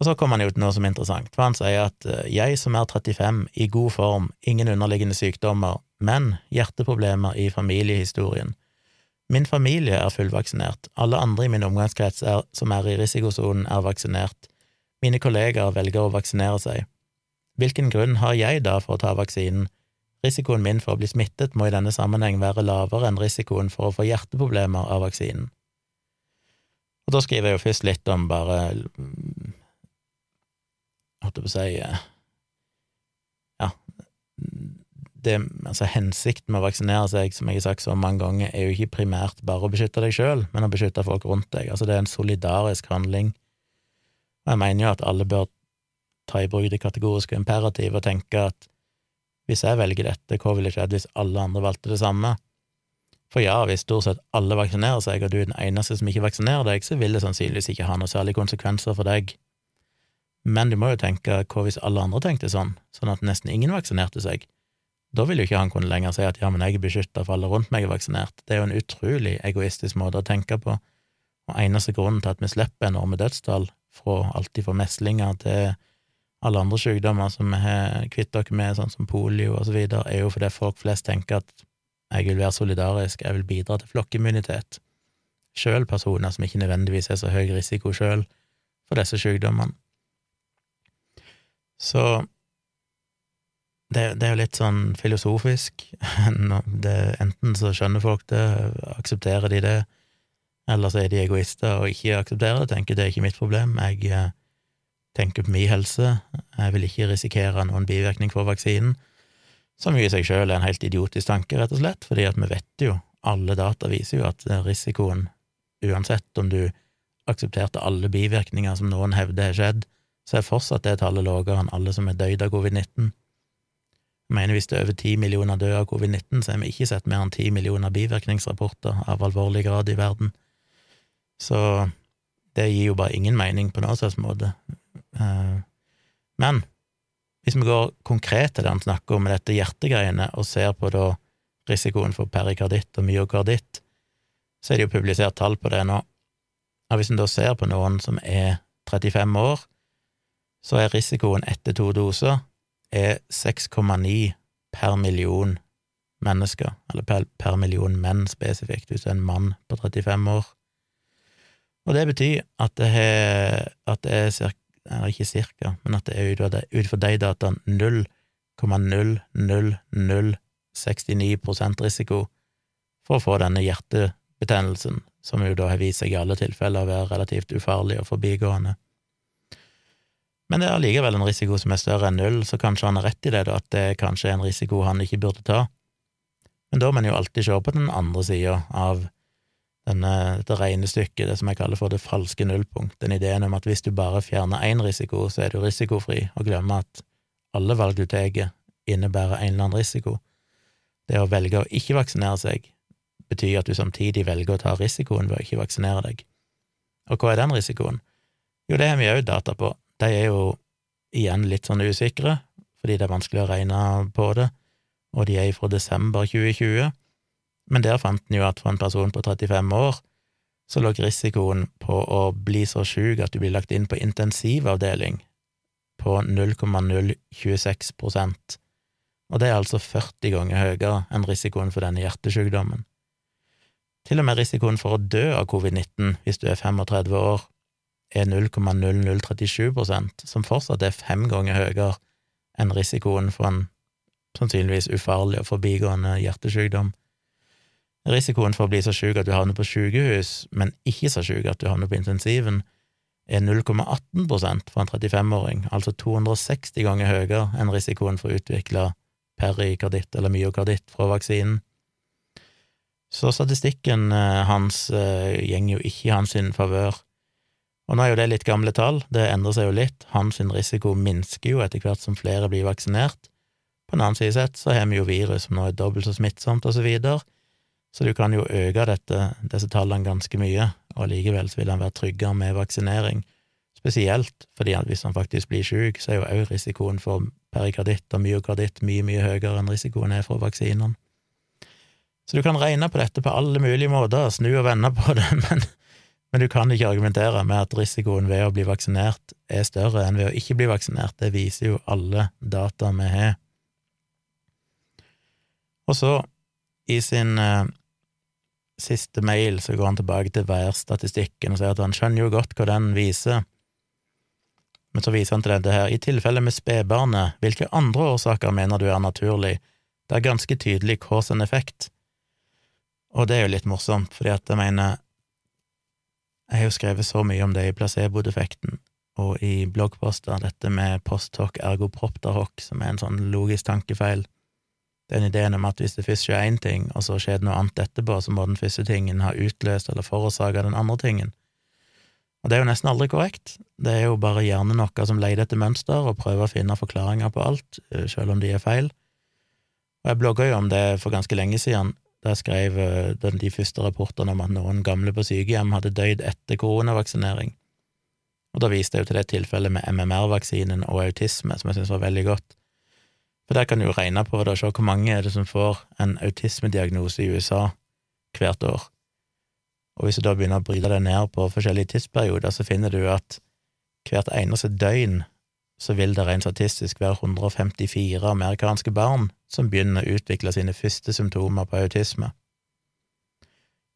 Speaker 1: Og så kommer han jo til noe som er interessant, for han sier at eh, jeg som er 35, i god form, ingen underliggende sykdommer, men hjerteproblemer i familiehistorien, Min familie er fullvaksinert, alle andre i min omgangskrets er, som er i risikosonen, er vaksinert, mine kollegaer velger å vaksinere seg. Hvilken grunn har jeg da for å ta vaksinen? Risikoen min for å bli smittet må i denne sammenheng være lavere enn risikoen for å få hjerteproblemer av vaksinen. Og da skriver jeg jo først litt om bare Holdt jeg på å si Ja, det, altså Hensikten med å vaksinere seg, som jeg har sagt så mange ganger, er jo ikke primært bare å beskytte deg sjøl, men å beskytte folk rundt deg. Altså Det er en solidarisk handling. Og jeg mener jo at alle bør ta i bruk det kategoriske imperativet og tenke at hvis jeg velger dette, hva ville skjedd hvis alle andre valgte det samme? For ja, hvis stort sett alle vaksinerer seg, og du er den eneste som ikke vaksinerer deg, så vil det sannsynligvis ikke ha noen særlige konsekvenser for deg. Men du må jo tenke hva hvis alle andre tenkte sånn, sånn at nesten ingen vaksinerte seg? Da vil jo ikke han kunne lenger si at ja, men jeg er beskytta for alle rundt meg er vaksinert. Det er jo en utrolig egoistisk måte å tenke på, og eneste grunnen til at vi slipper enorme dødstall, fra alltid fra meslinger til alle andre sykdommer som vi har kvitt dere med, sånn som polio videre, er jo fordi folk flest tenker at jeg vil være solidarisk, jeg vil bidra til flokkimmunitet. Sjøl personer som ikke nødvendigvis er så høy risiko sjøl for disse sykdommene. Så det, det, er jo litt sånn filosofisk. Det, enten så skjønner folk det, aksepterer de det, eller så er de egoister og ikke aksepterer det, tenker det er ikke mitt problem. Jeg eh, tenker på min helse, jeg vil ikke risikere noen bivirkning for vaksinen, som i seg sjøl er en helt idiotisk tanke, rett og slett, fordi at vi vet jo, alle data viser jo at risikoen, uansett om du aksepterte alle bivirkninger som noen hevder har skjedd, så er fortsatt det tallet lavere enn alle som er døyd av covid-19. Jeg mener hvis det er over ti millioner døde av covid-19, så har vi ikke sett mer enn ti millioner bivirkningsrapporter av alvorlig grad i verden. Så det gir jo bare ingen mening på noen slags måte. Eh, men hvis vi går konkret til det han snakker om med dette hjertegreiene, og ser på da risikoen for perikarditt og myokarditt, så er det jo publisert tall på det nå. Og hvis en da ser på noen som er 35 år, så er risikoen etter to doser er 6,9 per million mennesker, eller per, per, million menn spesifikt, hvis du er en mann på 35 år. Og det betyr at det, er, at det er cirka eller ikke cirka, men at det er ut fra de dataene 0,00069 risiko for å få denne hjertebetennelsen, som jo da har vist seg i alle tilfeller å være relativt ufarlig og forbigående. Men det er allikevel en risiko som er større enn null, så kanskje han har rett i det, at det kanskje er en risiko han ikke burde ta. Men da må man jo alltid se på den andre sida av denne, dette regnestykket, det som jeg kaller for det falske nullpunkt, den ideen om at hvis du bare fjerner én risiko, så er du risikofri, og glemmer at alle valg du tar, innebærer en eller annen risiko. Det å velge å ikke vaksinere seg betyr at du samtidig velger å ta risikoen ved å ikke vaksinere deg. Og hva er den risikoen? Jo, det har vi òg data på. De er jo igjen litt sånn usikre, fordi det er vanskelig å regne på det, og de er fra desember 2020 men der fant en jo at for en person på 35 år så lå risikoen på å bli så sjuk at du blir lagt inn på intensivavdeling på 0,026% og det er altså 40 ganger høyere enn risikoen for denne hjertesykdommen. Til og med risikoen for å dø av covid-19 hvis du er 35 år, er 0,0037% som fortsatt er fem ganger høyere enn risikoen for en sannsynligvis ufarlig og forbigående hjertesykdom. Risikoen for å bli så syk at du havner på sykehus, men ikke så syk at du havner på intensiven, er 0,18 for en 35-åring, altså 260 ganger høyere enn risikoen for å utvikle perikarditt eller myokarditt fra vaksinen. Så statistikken eh, hans gjenger jo ikke i hans favør. Og nå er jo det litt gamle tall, det endrer seg jo litt, hans risiko minsker jo etter hvert som flere blir vaksinert. På en annen side sett så har vi jo virus som nå er dobbelt så smittsomt, og så videre, så du kan jo øke dette, disse tallene ganske mye, og likevel vil han være tryggere med vaksinering. Spesielt fordi hvis han faktisk blir syk, så er jo òg risikoen for perikarditt og myokarditt mye, mye høyere enn risikoen er for vaksinene. Så du kan regne på dette på alle mulige måter, snu og vende på det, men, men du kan ikke argumentere med at risikoen ved å bli vaksinert er større enn ved å ikke bli vaksinert. Det viser jo alle data vi har. Og så, i sin eh, siste mail så går han tilbake til værstatistikken og sier at han skjønner jo godt hva den viser. Men så viser han til dette her. I tilfelle med spedbarnet, hvilke andre årsaker mener du er naturlig? Det er ganske tydelig cause and effekt. Og det er jo litt morsomt, fordi at jeg mener Jeg har jo skrevet så mye om det i placebo-defekten og i bloggposter, dette med post hoc ergo propter som er en sånn logisk tankefeil den ideen om at hvis det først skjer én ting, og så skjer det noe annet etterpå, så må den første tingen ha utløst eller forårsaka den andre tingen. Og det er jo nesten aldri korrekt. Det er jo bare hjernen vår som leter etter mønster og prøver å finne forklaringer på alt, eh, selv om de er feil. Og jeg blogga jo om det for ganske lenge siden, jeg skrev eh, de første rapportene om at noen gamle på sykehjem hadde dødd etter koronavaksinering. Og da viste jeg jo til det tilfellet med MMR-vaksinen og autisme, som jeg syntes var veldig godt. For der kan du jo regne på det og se hvor mange er det som får en autismediagnose i USA hvert år. Og hvis du da begynner å bryte deg ned på forskjellige tidsperioder, så finner du at hvert eneste døgn så vil det rent statistisk være 154 amerikanske barn som begynner å utvikle sine første symptomer på autisme.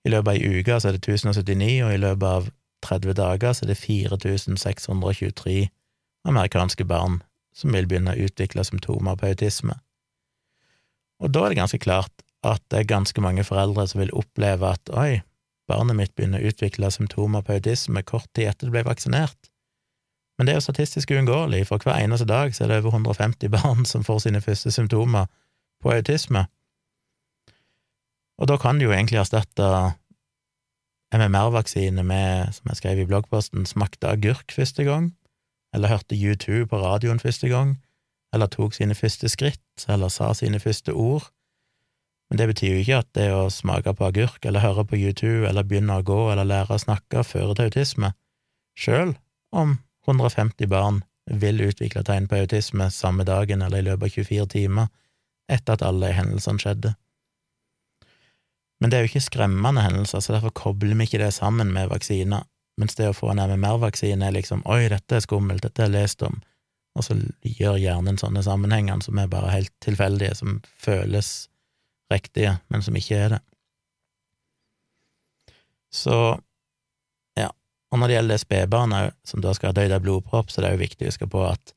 Speaker 1: I løpet av ei uke så er det 1079, og i løpet av 30 dager så er det 4623 amerikanske barn som vil begynne å utvikle symptomer på autisme. Og da er det ganske klart at det er ganske mange foreldre som vil oppleve at oi, barnet mitt begynner å utvikle symptomer på autisme kort tid etter det ble vaksinert. Men det er jo statistisk uunngåelig, for hver eneste dag så er det over 150 barn som får sine første symptomer på autisme. Og da kan du jo egentlig erstatte MMR-vaksine med, som jeg skrev i bloggposten, smakte agurk første gang, eller hørte U2 på radioen første gang, eller tok sine første skritt, eller sa sine første ord. Men det betyr jo ikke at det å smake på agurk, eller høre på U2, eller begynne å gå, eller lære å snakke, fører til autisme, sjøl om 150 barn vil utvikle tegn på autisme samme dagen eller i løpet av 24 timer etter at alle hendelsene skjedde. Men det er jo ikke skremmende hendelser, så derfor kobler vi ikke det sammen med vaksiner, mens det å få en MMR-vaksine er liksom oi, dette er skummelt, dette har jeg lest om, og så gjør hjernen sånne sammenhenger som er bare helt tilfeldige, som føles riktige, men som ikke er det. Så og når det gjelder spedbarna som da skal ha dødd av blodpropp, så det er jo viktig å huske på at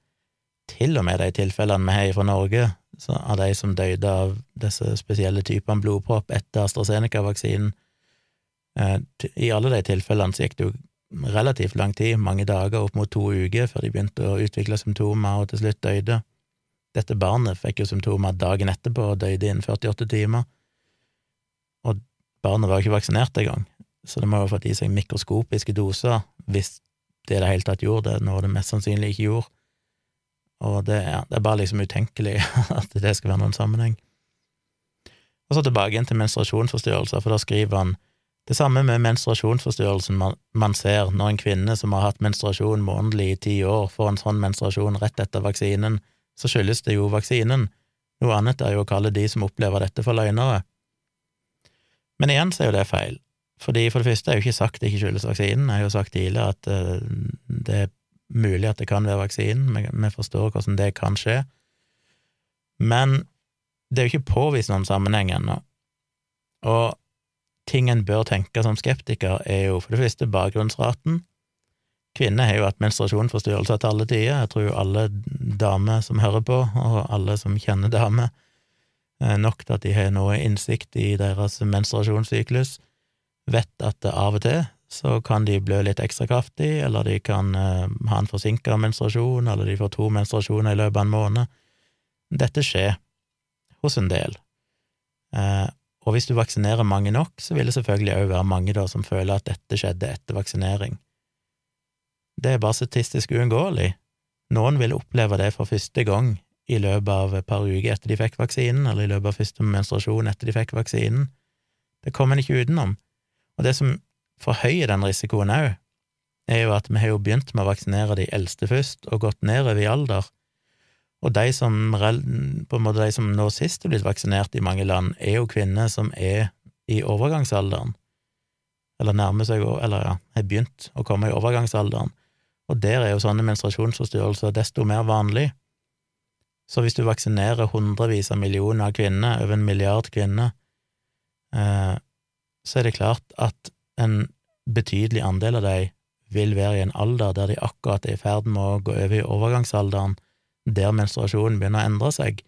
Speaker 1: til og med de tilfellene vi har fra Norge, så av de som døde av disse spesielle typene blodpropp etter AstraZeneca-vaksinen, eh, i alle de tilfellene så gikk det jo relativt lang tid, mange dager, opp mot to uker, før de begynte å utvikle symptomer og til slutt døde. Dette barnet fikk jo symptomer dagen etterpå og døde innen 48 timer, og barnet var jo ikke vaksinert engang, så det må jo fått i seg mikroskopiske doser, hvis det i det hele tatt gjorde det, noe det mest sannsynlig ikke gjorde. Og det, ja, det er bare liksom utenkelig at det skal være noen sammenheng. Og så tilbake igjen til menstruasjonsforstyrrelser, for da skriver han det samme med menstruasjonsforstyrrelsen man, man, ser når en kvinne som har hatt menstruasjon månedlig i ti år, får en sånn menstruasjon rett etter vaksinen, så skyldes det jo vaksinen. Noe annet er jo å kalle de som opplever dette, for løgnere. Men igjen så er jo det feil. Fordi For det første er jo ikke sagt det ikke skyldes vaksinen. Jeg har jo sagt tidligere at uh, det er mulig at det kan være vaksinen. Vi forstår hvordan det kan skje. Men det er jo ikke påvist noen sammenheng ennå. Og ting en bør tenke som skeptiker, er jo for det første bakgrunnsraten. Kvinner har jo hatt menstruasjonsforstyrrelser til alle tider. Jeg tror jo alle damer som hører på, og alle som kjenner damer, nok til at de har noe innsikt i deres menstruasjonssyklus vet at av og til så kan de blø litt ekstra kraftig, eller de kan uh, ha en forsinka menstruasjon, eller de får to menstruasjoner i løpet av en måned. Dette skjer hos en del. Uh, og hvis du vaksinerer mange nok, så vil det selvfølgelig òg være mange da som føler at dette skjedde etter vaksinering. Det er bare statistisk uunngåelig. Noen vil oppleve det for første gang i løpet av et par uker etter de fikk vaksinen, eller i løpet av første menstruasjon etter de fikk vaksinen. Det kommer en ikke utenom. Og det som forhøyer den risikoen òg, er jo at vi har jo begynt med å vaksinere de eldste først, og gått nedover i alder. Og de som, på en måte de som nå sist er blitt vaksinert i mange land, er jo kvinner som er i overgangsalderen, eller nærmer seg, eller ja, har begynt å komme i overgangsalderen, og der er jo sånne menstruasjonsforstyrrelser desto mer vanlig. Så hvis du vaksinerer hundrevis av millioner av kvinner, over en milliard kvinner, eh, så er det klart at en betydelig andel av de vil være i en alder der de akkurat er i ferd med å gå over i overgangsalderen, der menstruasjonen begynner å endre seg.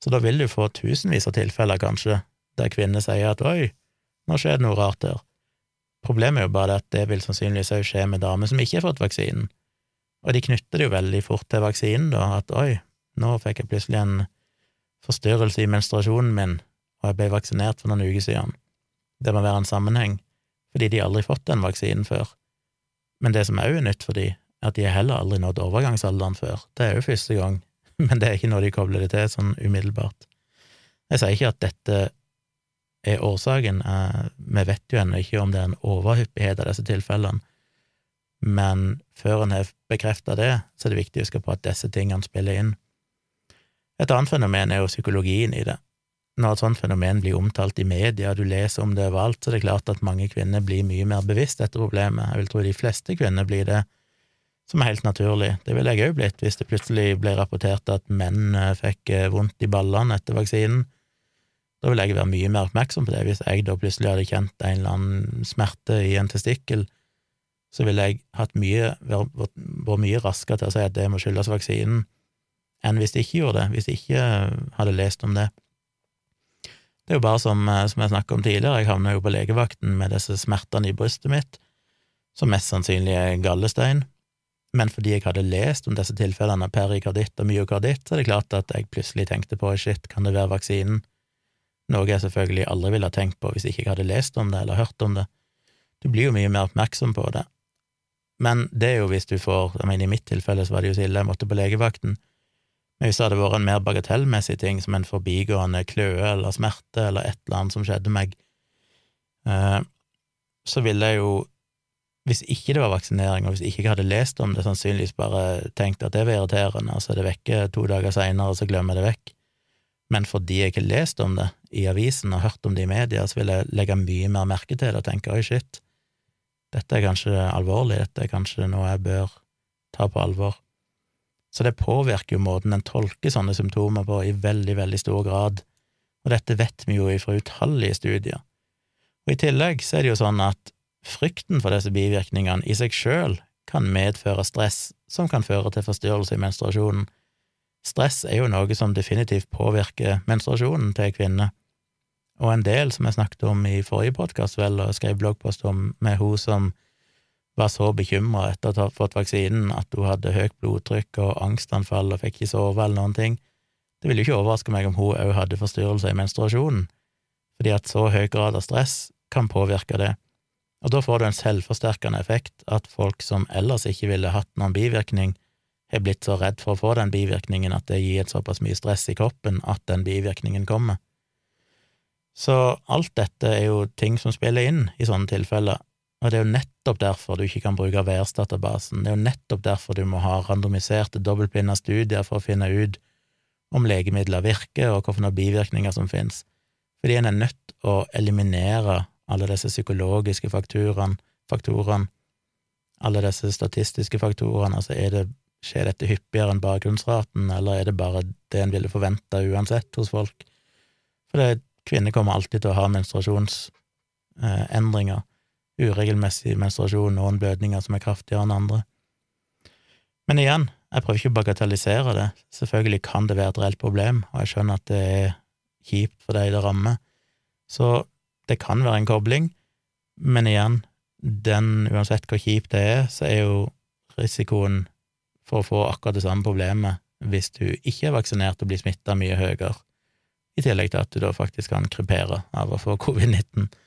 Speaker 1: Så da vil du få tusenvis av tilfeller, kanskje, der kvinner sier at oi, nå skjer det noe rart der. Problemet er jo bare at det vil sannsynligvis òg skje med damer som ikke har fått vaksinen. Og de knytter det jo veldig fort til vaksinen, da, at oi, nå fikk jeg plutselig en forstyrrelse i menstruasjonen min, og jeg ble vaksinert for noen uker siden. Det må være en sammenheng, fordi de aldri fått den vaksinen før. Men det som òg er nytt for de, er at de har heller aldri nådd overgangsalderen før. Det er jo første gang, men det er ikke noe de kobler det til sånn umiddelbart. Jeg sier ikke at dette er årsaken, eh, vi vet jo ennå ikke om det er en overhyppighet av disse tilfellene, men før en har bekrefta det, så er det viktig å huske på at disse tingene spiller inn. Et annet fenomen er jo psykologien i det når et sånt fenomen blir omtalt i media, du leser om det overalt, så det er klart at mange kvinner blir mye mer bevisst dette problemet. Jeg vil tro de fleste kvinner blir det, som er helt naturlig. Det ville jeg òg blitt hvis det plutselig ble rapportert at menn eh, fikk eh, vondt i ballene etter vaksinen. Da ville jeg være mye mer oppmerksom på det. Hvis jeg da plutselig hadde kjent en eller annen smerte i en testikkel, så ville jeg hatt mye, vært, mye raskere til å si at det må skyldes vaksinen, enn hvis de ikke gjorde det, hvis jeg ikke hadde lest om det. Det er jo bare som, eh, som jeg snakket om tidligere, jeg havna jo på legevakten med disse smertene i brystet mitt, som mest sannsynlig er gallestein, men fordi jeg hadde lest om disse tilfellene av perikarditt og myokarditt, så er det klart at jeg plutselig tenkte på shit, kan det være vaksinen? Noe jeg selvfølgelig aldri ville ha tenkt på hvis ikke jeg hadde lest om det eller hørt om det. Du blir jo mye mer oppmerksom på det. Men det er jo hvis du får jeg mener I mitt tilfelle så var det jo så ille, jeg måtte på legevakten. Men hvis det hadde vært en mer bagatellmessig ting, som en forbigående kløe eller smerte eller et eller annet som skjedde meg, eh, så ville jeg jo, hvis ikke det var vaksinering, og hvis ikke jeg hadde lest om det, sannsynligvis bare tenkt at det var irriterende, og så er det vekke to dager seinere, og så glemmer jeg det vekk. Men fordi jeg ikke har lest om det i avisen og hørt om det i media, så vil jeg legge mye mer merke til det og tenke oi, shit, dette er kanskje alvorlig, dette er kanskje noe jeg bør ta på alvor. Så det påvirker jo måten en tolker sånne symptomer på i veldig, veldig stor grad, og dette vet vi jo fra utallige studier. Og i tillegg så er det jo sånn at frykten for disse bivirkningene i seg sjøl kan medføre stress som kan føre til forstyrrelse i menstruasjonen, Stress er jo noe som definitivt påvirker menstruasjonen til en kvinne, og en del som jeg snakket om i forrige podkast, vel, og skrev bloggpost om, med hun som var så bekymra etter å ha fått vaksinen at hun hadde høyt blodtrykk og angstanfall og fikk ikke sove eller noen ting. Det ville jo ikke overraske meg om hun òg hadde forstyrrelser i menstruasjonen, fordi at så høy grad av stress kan påvirke det. Og da får du en selvforsterkende effekt, at folk som ellers ikke ville hatt noen bivirkning, har blitt så redd for å få den bivirkningen at det gir et såpass mye stress i kroppen at den bivirkningen kommer. Så alt dette er jo ting som spiller inn i sånne tilfeller, og det er jo nettopp derfor du ikke kan bruke VERS-databasen, det er jo nettopp derfor du må ha randomiserte, dobbeltblinda studier for å finne ut om legemidler virker, og hvilke bivirkninger som finnes, fordi en er nødt å eliminere alle disse psykologiske faktorene, faktorene alle disse statistiske faktorene, altså er det Skjer dette hyppigere enn bakgrunnsraten, eller er det bare det en ville forvente uansett hos folk? For kvinner kommer alltid til å ha menstruasjonsendringer, eh, uregelmessig menstruasjon, noen blødninger som er kraftigere enn andre. Men igjen, jeg prøver ikke å bagatellisere det, selvfølgelig kan det være et reelt problem, og jeg skjønner at det er kjipt for deg det rammer, så det kan være en kobling, men igjen, den, uansett hvor kjipt det er, så er jo risikoen for å få akkurat det samme problemet hvis du ikke er vaksinert og blir smitta mye høyere, i tillegg til at du da faktisk kan krypere av å få covid-19. eh,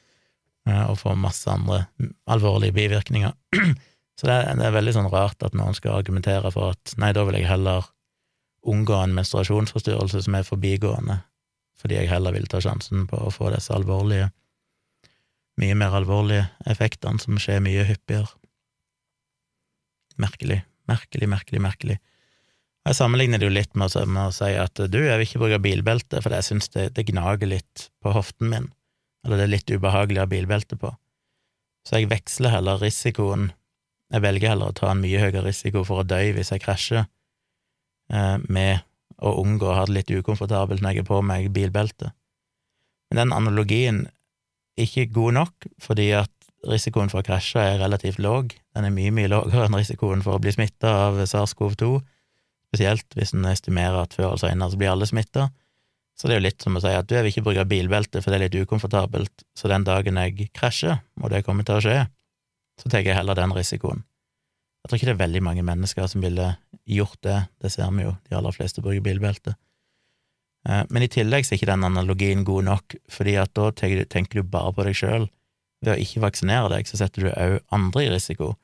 Speaker 1: og få masse andre alvorlige bivirkninger. Så det er, det er, veldig sånn rart at noen skal argumentere for at nei, da vil jeg heller unngå en menstruasjonsforstyrrelse som er forbigående, fordi jeg heller vil ta sjansen på å få disse alvorlige, mye mer alvorlige effektene som skjer mye hyppigere. Merkelig. Merkelig, merkelig, merkelig. Jeg sammenligner det jo litt med, å si at du, jeg vil ikke bruke bilbelte, for jeg syns det, det, gnager litt på hoften min, eller det er litt ubehagelig å ha bilbelte på. Så jeg veksler heller risikoen, jeg velger heller å ta en mye høyere risiko for å dø hvis jeg krasjer, eh, med å unngå å ha det litt ukomfortabelt når jeg er på meg bilbelte. Men den analogien er ikke god nok, fordi at risikoen for å krasje er relativt låg. Den er mye, mye lavere enn risikoen for å bli smitta av SARS-CoV-2, spesielt hvis en estimerer at før eller senere blir alle smitta. Så det er jo litt som å si at du, vil ikke bruke bilbelte, for det er litt ukomfortabelt, så den dagen jeg krasjer, og det kommer til å skje, så tar jeg heller den risikoen. Jeg tror ikke det er veldig mange mennesker som ville gjort det, det ser vi jo, de aller fleste bruker bilbelte. Eh, men i tillegg så er ikke den analogien god nok, fordi at da tenker du bare på deg sjøl, ved å ikke vaksinere deg, så setter du òg andre i risiko.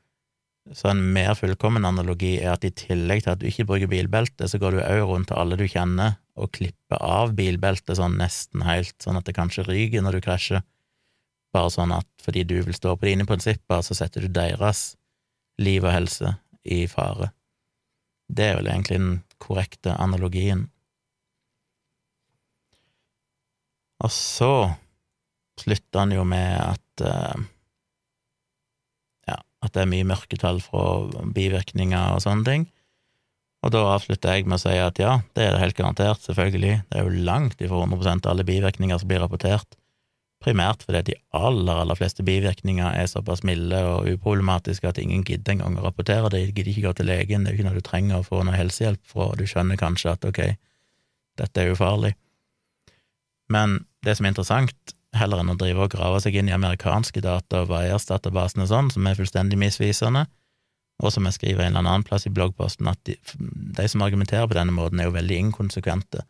Speaker 1: Så en mer fullkommen analogi er at i tillegg til at du ikke bruker bilbelte, så går du òg rundt til alle du kjenner og klippe av bilbeltet sånn nesten helt, sånn at det kanskje ryker når du krasjer. Bare sånn at fordi du vil stå på dine prinsipper, så setter du deres liv og helse i fare. Det er vel egentlig den korrekte analogien. Og så slutter han jo med at uh, ja, at det er mye mørketall fra bivirkninger og sånne ting. Og da avslutter jeg med å si at ja, det er det helt garantert, selvfølgelig. Det er jo langt ifra 100 alle bivirkninger som blir rapportert. Primært fordi de aller, aller fleste bivirkninger er såpass milde og uproblematiske at ingen gidder engang å rapportere det. De gidder ikke gå til legen, det er jo ikke noe du trenger å få noe helsehjelp fra, og du skjønner kanskje at ok, dette er ufarlig. Men det som er interessant, heller enn å drive og grave seg inn i amerikanske data og Vaiers-databasene og sånn, som er fullstendig misvisende, og som jeg skriver en eller annen plass i bloggposten, at de, de som argumenterer på denne måten, er jo veldig inkonsekvente.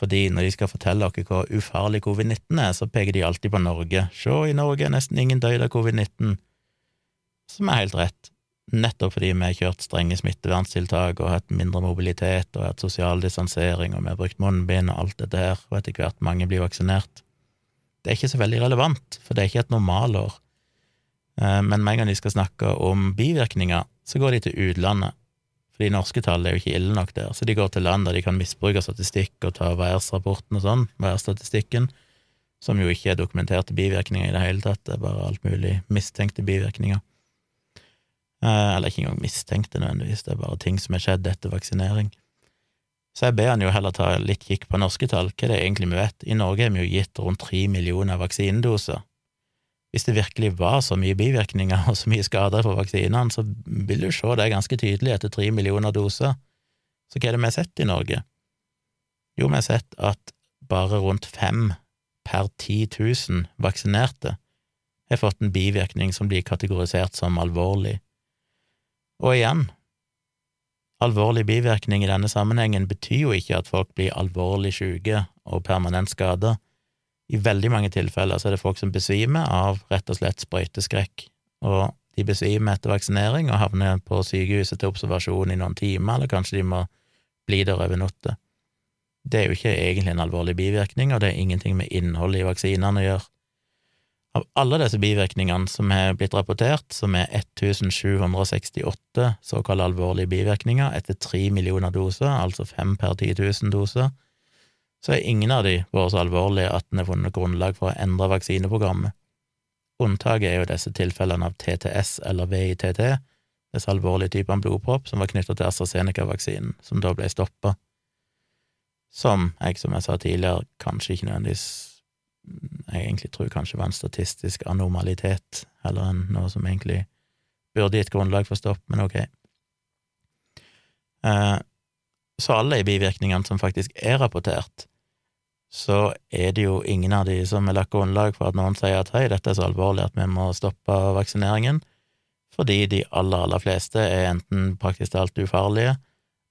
Speaker 1: Fordi når de skal fortelle dere hvor ufarlig covid-19 er, så peker de alltid på Norge. Se, i Norge er nesten ingen døyd av covid-19. Som er helt rett, nettopp fordi vi har kjørt strenge smitteverntiltak og hatt mindre mobilitet og hatt sosial distansering og vi har brukt munnbind og alt dette her, og etter hvert mange blir vaksinert. Det er ikke så veldig relevant, for det er ikke et normalår. Eh, men med en gang de skal snakke om bivirkninger, så går de til utlandet, fordi norske tall er jo ikke ille nok der, så de går til land der de kan misbruke statistikk og ta værsrapporten og sånn, værstatistikken, som jo ikke er dokumenterte bivirkninger i det hele tatt, det er bare alt mulig mistenkte bivirkninger. Eh, eller ikke engang mistenkte nødvendigvis, det er bare ting som er skjedd etter vaksinering. Så jeg ber han jo heller ta litt kikk på norske tall, hva det er egentlig vi vet. I Norge har vi jo gitt rundt tre millioner vaksinedoser, hvis det virkelig var så mye bivirkninger og så mye skader fra vaksinene, så vil du se det ganske tydelig etter tre millioner doser. Så hva er det vi har sett i Norge? Jo, vi har sett at bare rundt fem per 10 000 vaksinerte har fått en bivirkning som blir kategorisert som alvorlig. Og igjen, alvorlig bivirkning i denne sammenhengen betyr jo ikke at folk blir alvorlig syke og permanent skada. I veldig mange tilfeller så er det folk som besvimer av rett og slett sprøyteskrekk, og de besvimer etter vaksinering og havner på sykehuset til observasjon i noen timer, eller kanskje de må bli der over natta. Det er jo ikke egentlig en alvorlig bivirkning, og det er ingenting med innholdet i vaksinene å gjøre. Av alle disse bivirkningene som er blitt rapportert, som er 1768 såkalte alvorlige bivirkninger etter tre millioner doser, altså fem per 10 000 doser, så er ingen av de vært så alvorlige at en har funnet grunnlag for å endre vaksineprogrammet. Unntaket er jo disse tilfellene av TTS eller VITT, disse alvorlige typene blodpropp som var knyttet til AstraZeneca-vaksinen, som da ble stoppa. Som jeg, som jeg sa tidligere, kanskje ikke nødvendigvis Jeg egentlig tror kanskje var en statistisk anomalitet, heller enn noe som egentlig burde gitt grunnlag for stopp, men ok. Eh, så alle de bivirkningene som faktisk er rapportert, så er det jo ingen av de som er lagt grunnlag for at noen sier at hei, dette er så alvorlig at vi må stoppe vaksineringen, fordi de aller, aller fleste er enten praktisk talt ufarlige,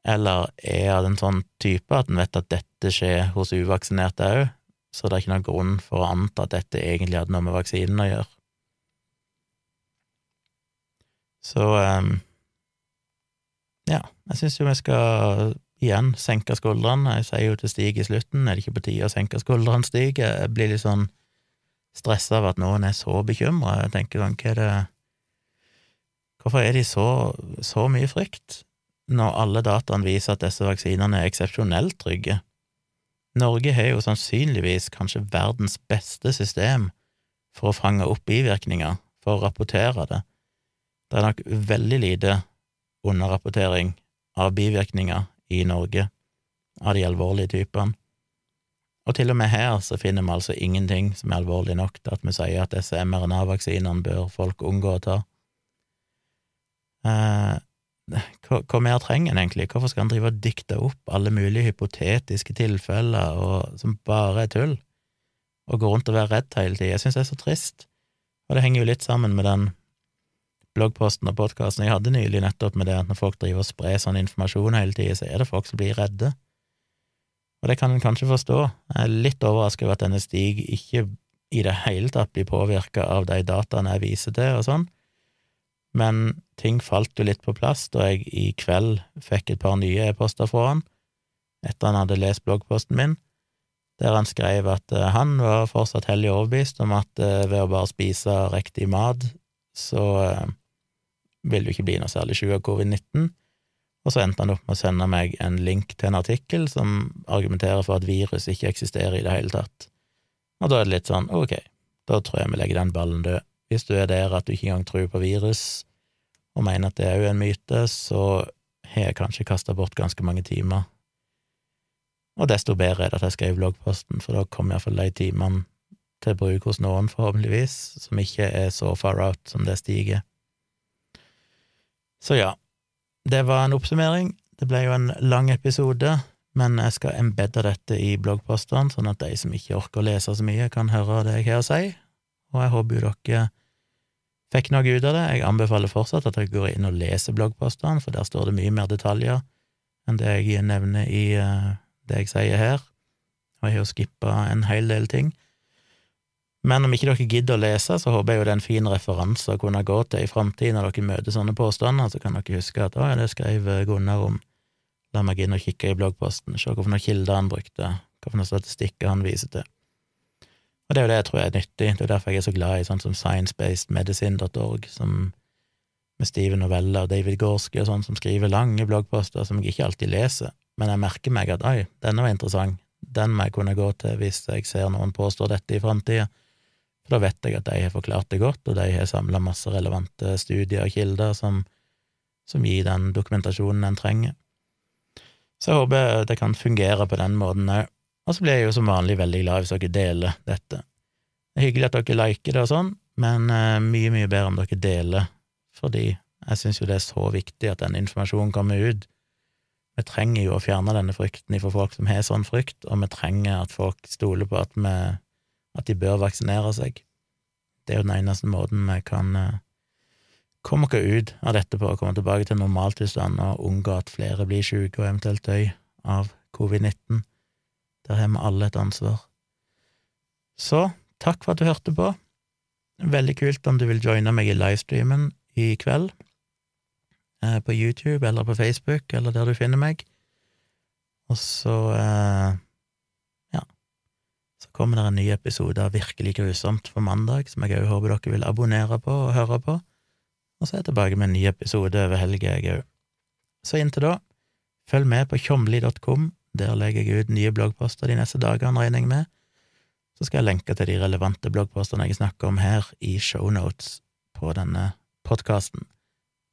Speaker 1: eller er av en sånn type at en vet at dette skjer hos uvaksinerte òg, så det er ikke noen grunn for å anta at dette egentlig hadde noe med vaksinen å gjøre. Så um, ja, jeg syns jo vi skal igjen senke skuldrene. Jeg sier jo til Stig i slutten, er det ikke på tide å senke skuldrene, Stig? Jeg blir litt sånn stressa av at noen er så bekymra. Jeg tenker sånn, hva er det Hvorfor er de så, så mye frykt, når alle dataene viser at disse vaksinene er eksepsjonelt trygge? Norge har jo sannsynligvis kanskje verdens beste system for å fange opp bivirkninger, for å rapportere det. Det er nok veldig lite underrapportering av bivirkninger i Norge av de alvorlige typene. Og til og med her så finner vi altså ingenting som er alvorlig nok til at vi sier at disse mRNA-vaksinene bør folk unngå å ta. Eh, hva, hva mer trenger en egentlig? Hvorfor skal en drive og dikte opp alle mulige hypotetiske tilfeller og, som bare er tull, og gå rundt og være redd hele tida? Jeg synes det er så trist, og det henger jo litt sammen med den bloggposten og podkasten jeg hadde nylig, nettopp med det at når folk driver og sprer sånn informasjon hele tida, så er det folk som blir redde. Og det kan en kanskje forstå. Jeg er litt overrasket over at denne Stig ikke i det hele tatt blir påvirka av de dataene jeg viser til, og sånn, men ting falt jo litt på plass da jeg i kveld fikk et par nye e-poster fra han, etter han hadde lest bloggposten min, der han skrev at eh, han var fortsatt hellig overbevist om at eh, ved å bare spise riktig mat, så eh, vil du ikke bli noe særlig sjuk av covid-19. Og så endte han opp med å sende meg en link til en artikkel som argumenterer for at virus ikke eksisterer i det hele tatt. Og da er det litt sånn, ok, da tror jeg vi legger den ballen død. Hvis du er der at du ikke engang tror på virus, og mener at det er jo en myte, så har jeg kanskje kasta bort ganske mange timer. Og desto bedre er det at jeg skrev bloggposten, for da kommer iallfall de timene til bruk hos noen, forhåpentligvis, som ikke er så far out som det stiger. Så ja, det var en oppsummering. Det ble jo en lang episode, men jeg skal embedde dette i bloggpostene, sånn at de som ikke orker å lese så mye, kan høre det jeg har å si, og jeg håper jo dere fikk noe ut av det. Jeg anbefaler fortsatt at dere går inn og leser bloggpostene, for der står det mye mer detaljer enn det jeg nevner i uh, det jeg sier her, og jeg har jo skippa en hel del ting. Men om ikke dere gidder å lese, så håper jeg jo det er en fin referanse å kunne gå til i framtiden når dere møter sånne påstander, så kan dere huske at å ja, det skrev Gunnar om, la meg inn og kikke i bloggposten, se hvilke kilder han brukte, hvilke statistikker han viser til. Og det er jo det jeg tror er nyttig, det er derfor jeg er så glad i sånn som sciencebasedmedicine.org, som med Steven Novella og David Gorski og sånn, som skriver lange bloggposter som jeg ikke alltid leser, men jeg merker meg at oi, denne var interessant, den må jeg kunne gå til hvis jeg ser noen påstår dette i framtida, da vet jeg at de har forklart det godt, og de har samla masse relevante studier og kilder som, som gir den dokumentasjonen en trenger. Så jeg håper det kan fungere på den måten òg. Og så blir jeg jo som vanlig veldig glad hvis dere deler dette. Det er hyggelig at dere liker det og sånn, men uh, mye, mye bedre om dere deler, fordi jeg syns jo det er så viktig at den informasjonen kommer ut. Vi trenger jo å fjerne denne frykten for folk som har sånn frykt, og vi trenger at folk stoler på at, vi, at de bør vaksinere seg. Det er jo den eneste måten vi kan uh, komme oss ut av dette på, å komme tilbake til normaltilstand og unngå at flere blir syke og eventuelt døy av covid-19. Der har vi alle et ansvar. Så takk for at du hørte på. Veldig kult om du vil joine meg i livestreamen i kveld, eh, på YouTube eller på Facebook eller der du finner meg. Og så eh, så kommer det en ny episode av Virkelig grusomt på mandag, som jeg òg håper dere vil abonnere på og høre på. Og så er jeg tilbake med en ny episode over helga, jeg òg. Så inntil da, følg med på tjomli.com der legger jeg ut nye bloggposter de neste dagene, regner jeg med. Så skal jeg lenke til de relevante bloggpostene jeg snakker om her, i shownotes på denne podkasten,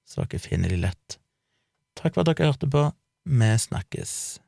Speaker 1: så dere finner de lett. Takk for at dere hørte på. Vi snakkes.